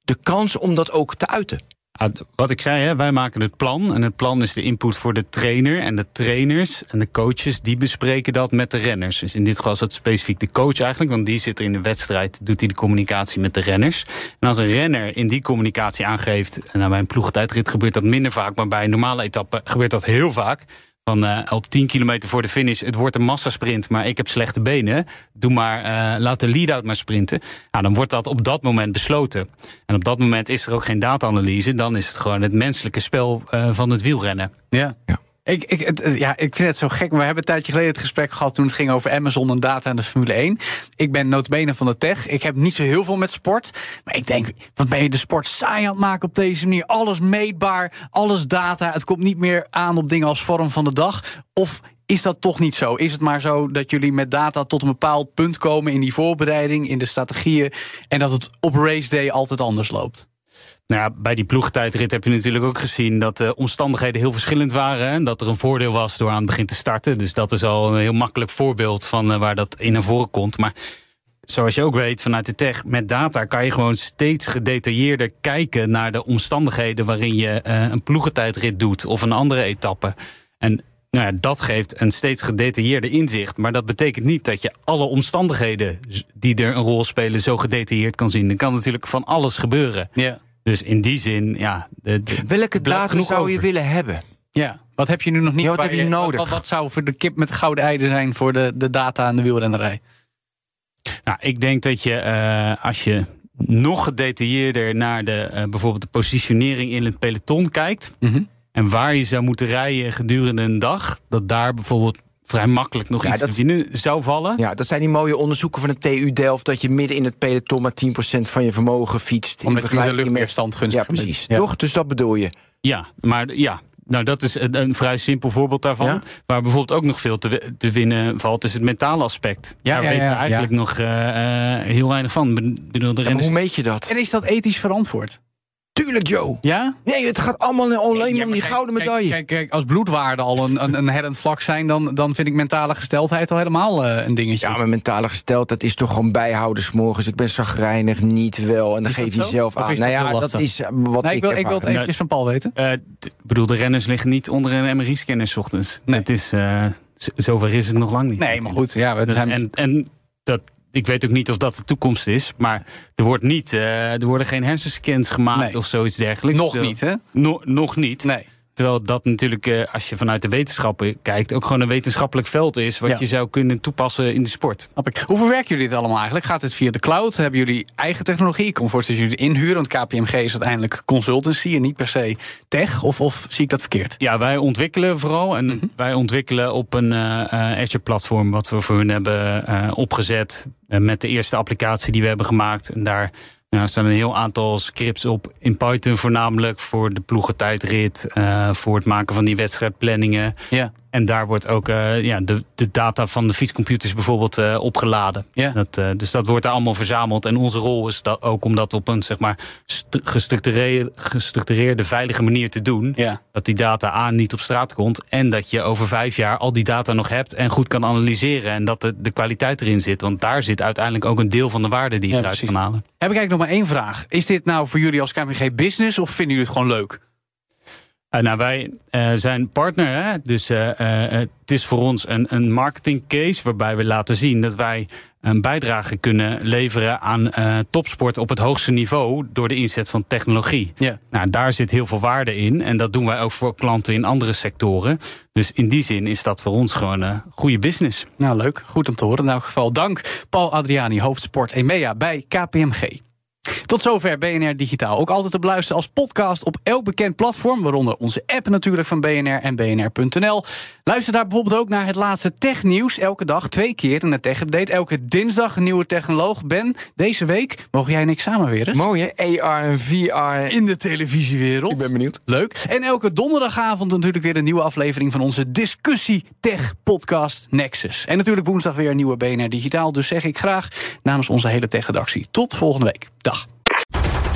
de kans om dat ook te uiten? Wat ik zei, hè, wij maken het plan. En het plan is de input voor de trainer. En de trainers en de coaches die bespreken dat met de renners. Dus in dit geval is dat specifiek de coach eigenlijk. Want die zit er in de wedstrijd, doet hij de communicatie met de renners. En als een renner in die communicatie aangeeft. En nou, bij een ploegtijdrit gebeurt dat minder vaak. Maar bij een normale etappe gebeurt dat heel vaak. Van uh, op 10 kilometer voor de finish, het wordt een massasprint, maar ik heb slechte benen. Doe maar, uh, laat de lead-out maar sprinten. Nou, dan wordt dat op dat moment besloten. En op dat moment is er ook geen data-analyse. Dan is het gewoon het menselijke spel uh, van het wielrennen. Ja. ja. Ik, ik, ja, ik vind het zo gek. We hebben een tijdje geleden het gesprek gehad toen het ging over Amazon en data en de Formule 1. Ik ben notabene van de tech. Ik heb niet zo heel veel met sport. Maar ik denk, wat ben je de sport saai aan het maken op deze manier? Alles meetbaar, alles data. Het komt niet meer aan op dingen als vorm van de dag. Of is dat toch niet zo? Is het maar zo dat jullie met data tot een bepaald punt komen in die voorbereiding, in de strategieën, en dat het op race day altijd anders loopt? Nou ja, bij die ploegtijdrit heb je natuurlijk ook gezien dat de omstandigheden heel verschillend waren. En dat er een voordeel was door aan het begin te starten. Dus dat is al een heel makkelijk voorbeeld van uh, waar dat in naar voren komt. Maar zoals je ook weet vanuit de tech, met data kan je gewoon steeds gedetailleerder kijken naar de omstandigheden waarin je eh, een ploegentijdrit doet of een andere etappe. En nou ja, dat geeft een steeds gedetailleerder inzicht. Maar dat betekent niet dat je alle omstandigheden die er een rol spelen zo gedetailleerd kan zien. Er kan natuurlijk van alles gebeuren. Ja. Dus in die zin, ja. De, de, Welke data zou je willen hebben? Ja, wat heb je nu nog niet? Ja, wat heb je nodig? Wat, wat zou voor de kip met gouden eieren zijn voor de, de data en de wielrennerij? Nou, ik denk dat je eh, als je nog gedetailleerder naar de, eh, bijvoorbeeld de positionering in het peloton kijkt. Mhm. En waar je zou moeten rijden gedurende een dag. Dat daar bijvoorbeeld vrij makkelijk nog Ja, iets dat- te winnen zou vallen. Ja, dat zijn die mooie onderzoeken van de TU Delft... dat je midden in het peloton maar 10% van je vermogen fietst. in Omdat je luchtweerstand gunstig Ja, precies. Ja. Toch? Dus dat bedoel je. Ja, maar ja. Nou, dat is een, een vrij simpel voorbeeld daarvan. Ja? Waar bijvoorbeeld ook nog veel te, te winnen valt, is het mentale aspect. Ja, Daar ja, weten ja, we eigenlijk ja. nog eh, eh, heel weinig van. Bedoel, de Ja, maar renners- hoe meet je dat? En is dat ethisch verantwoord? Tuurlijk, Joe. Ja? Nee, het gaat allemaal alleen Ja, om die kijk, gouden medaille. Kijk, kijk, als bloedwaarden al een, een, een vlak zijn, dan, dan vind ik mentale gesteldheid al helemaal eh, een dingetje. Ja, maar mentale gesteldheid is toch gewoon bijhouden 's morgens. Ik ben zagrijnig, niet wel. En dan geef je zelf aan. nou ja, dat is eh, wat nee, ik wil, ik wil het eventjes van Paul weten. Eh, bedoel, de renners liggen niet onder een MRI-scanner 's ochtends. Nee. Het is, eh, zover is het nog lang niet. Nee, maar goed. Ja, we Dat- zijn, en en dat, ik weet ook niet of dat de toekomst is. Maar er, wordt niet, eh, er worden geen hersenscans gemaakt Nee. of zoiets dergelijks. nog niet, hè? No- nog niet. Nee. Terwijl dat natuurlijk, eh, als je vanuit de wetenschappen kijkt... ook gewoon een wetenschappelijk veld is... wat Ja. je zou kunnen toepassen in de sport. Hoe verwerken jullie dit allemaal eigenlijk? Gaat het via de cloud? Hebben jullie eigen technologie? Ik me voorstellen dat jullie inhuren, want KPMG is uiteindelijk consultancy en niet per se tech. Of, of zie ik dat verkeerd? Ja, wij ontwikkelen vooral. En Mhm. wij ontwikkelen op een eh, eh, Azure-platform... wat we voor hun hebben opgezet... met de eerste applicatie die we hebben gemaakt. En daar nou, staan een heel aantal scripts op in Python voornamelijk... voor de ploegentijdrit, eh voor het maken van die wedstrijdplanningen... Ja. En daar wordt ook eh, ja, de, de data van de fietscomputers bijvoorbeeld eh, opgeladen. Ja. Dat, eh, dus dat wordt daar allemaal verzameld. En onze rol is dat ook om dat op een zeg maar, st- gestructureerde, gestructureerde, veilige manier te doen. Ja. Dat die data aan niet op straat komt. En dat je over vijf jaar al die data nog hebt en goed kan analyseren. En dat de, de kwaliteit erin zit. Want daar zit uiteindelijk ook een deel van de waarde die je Ja, eruit kan halen. Heb ik eigenlijk nog maar één vraag. Is dit nou voor jullie als KPMG business of vinden jullie het gewoon leuk? Eh, nou, wij eh, zijn partner, hè? dus eh, het is voor ons een, een marketing case waarbij we laten zien dat wij een bijdrage kunnen leveren aan topsport op het hoogste niveau door de inzet van technologie. Ja. Nou, daar zit heel veel waarde in en dat doen wij ook voor klanten in andere sectoren. Dus in die zin is dat voor ons gewoon een goede business. Nou, leuk. Goed om te horen. In elk geval dank Paul Adriani, hoofdsport EMEA bij KPMG. Tot zover BNR Digitaal. Ook altijd te beluisteren als podcast op elk bekend platform, waaronder onze app natuurlijk van BNR en bnr.nl. Luister daar bijvoorbeeld ook naar het laatste technieuws. Elke dag twee keer in het Tech Update. Elke dinsdag een nieuwe technoloog. Ben, deze week mogen jij en ik samen weer eens. Mooi hè? AR en VR. in de televisiewereld. Ik ben benieuwd. Leuk. En elke donderdagavond natuurlijk weer een nieuwe aflevering van onze discussie tech podcast Nexus. En natuurlijk woensdag weer een nieuwe BNR Digitaal. Dus zeg ik graag namens onze hele tech-redactie. Tot volgende week. Dag.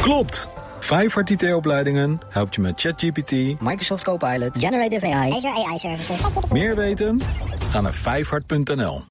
Klopt! Vijfhart IT-opleidingen helpt je met ChatGPT. Microsoft Copilot. Generative AI. Azure AI Services. Meer weten? Ga naar vijfhart.nl.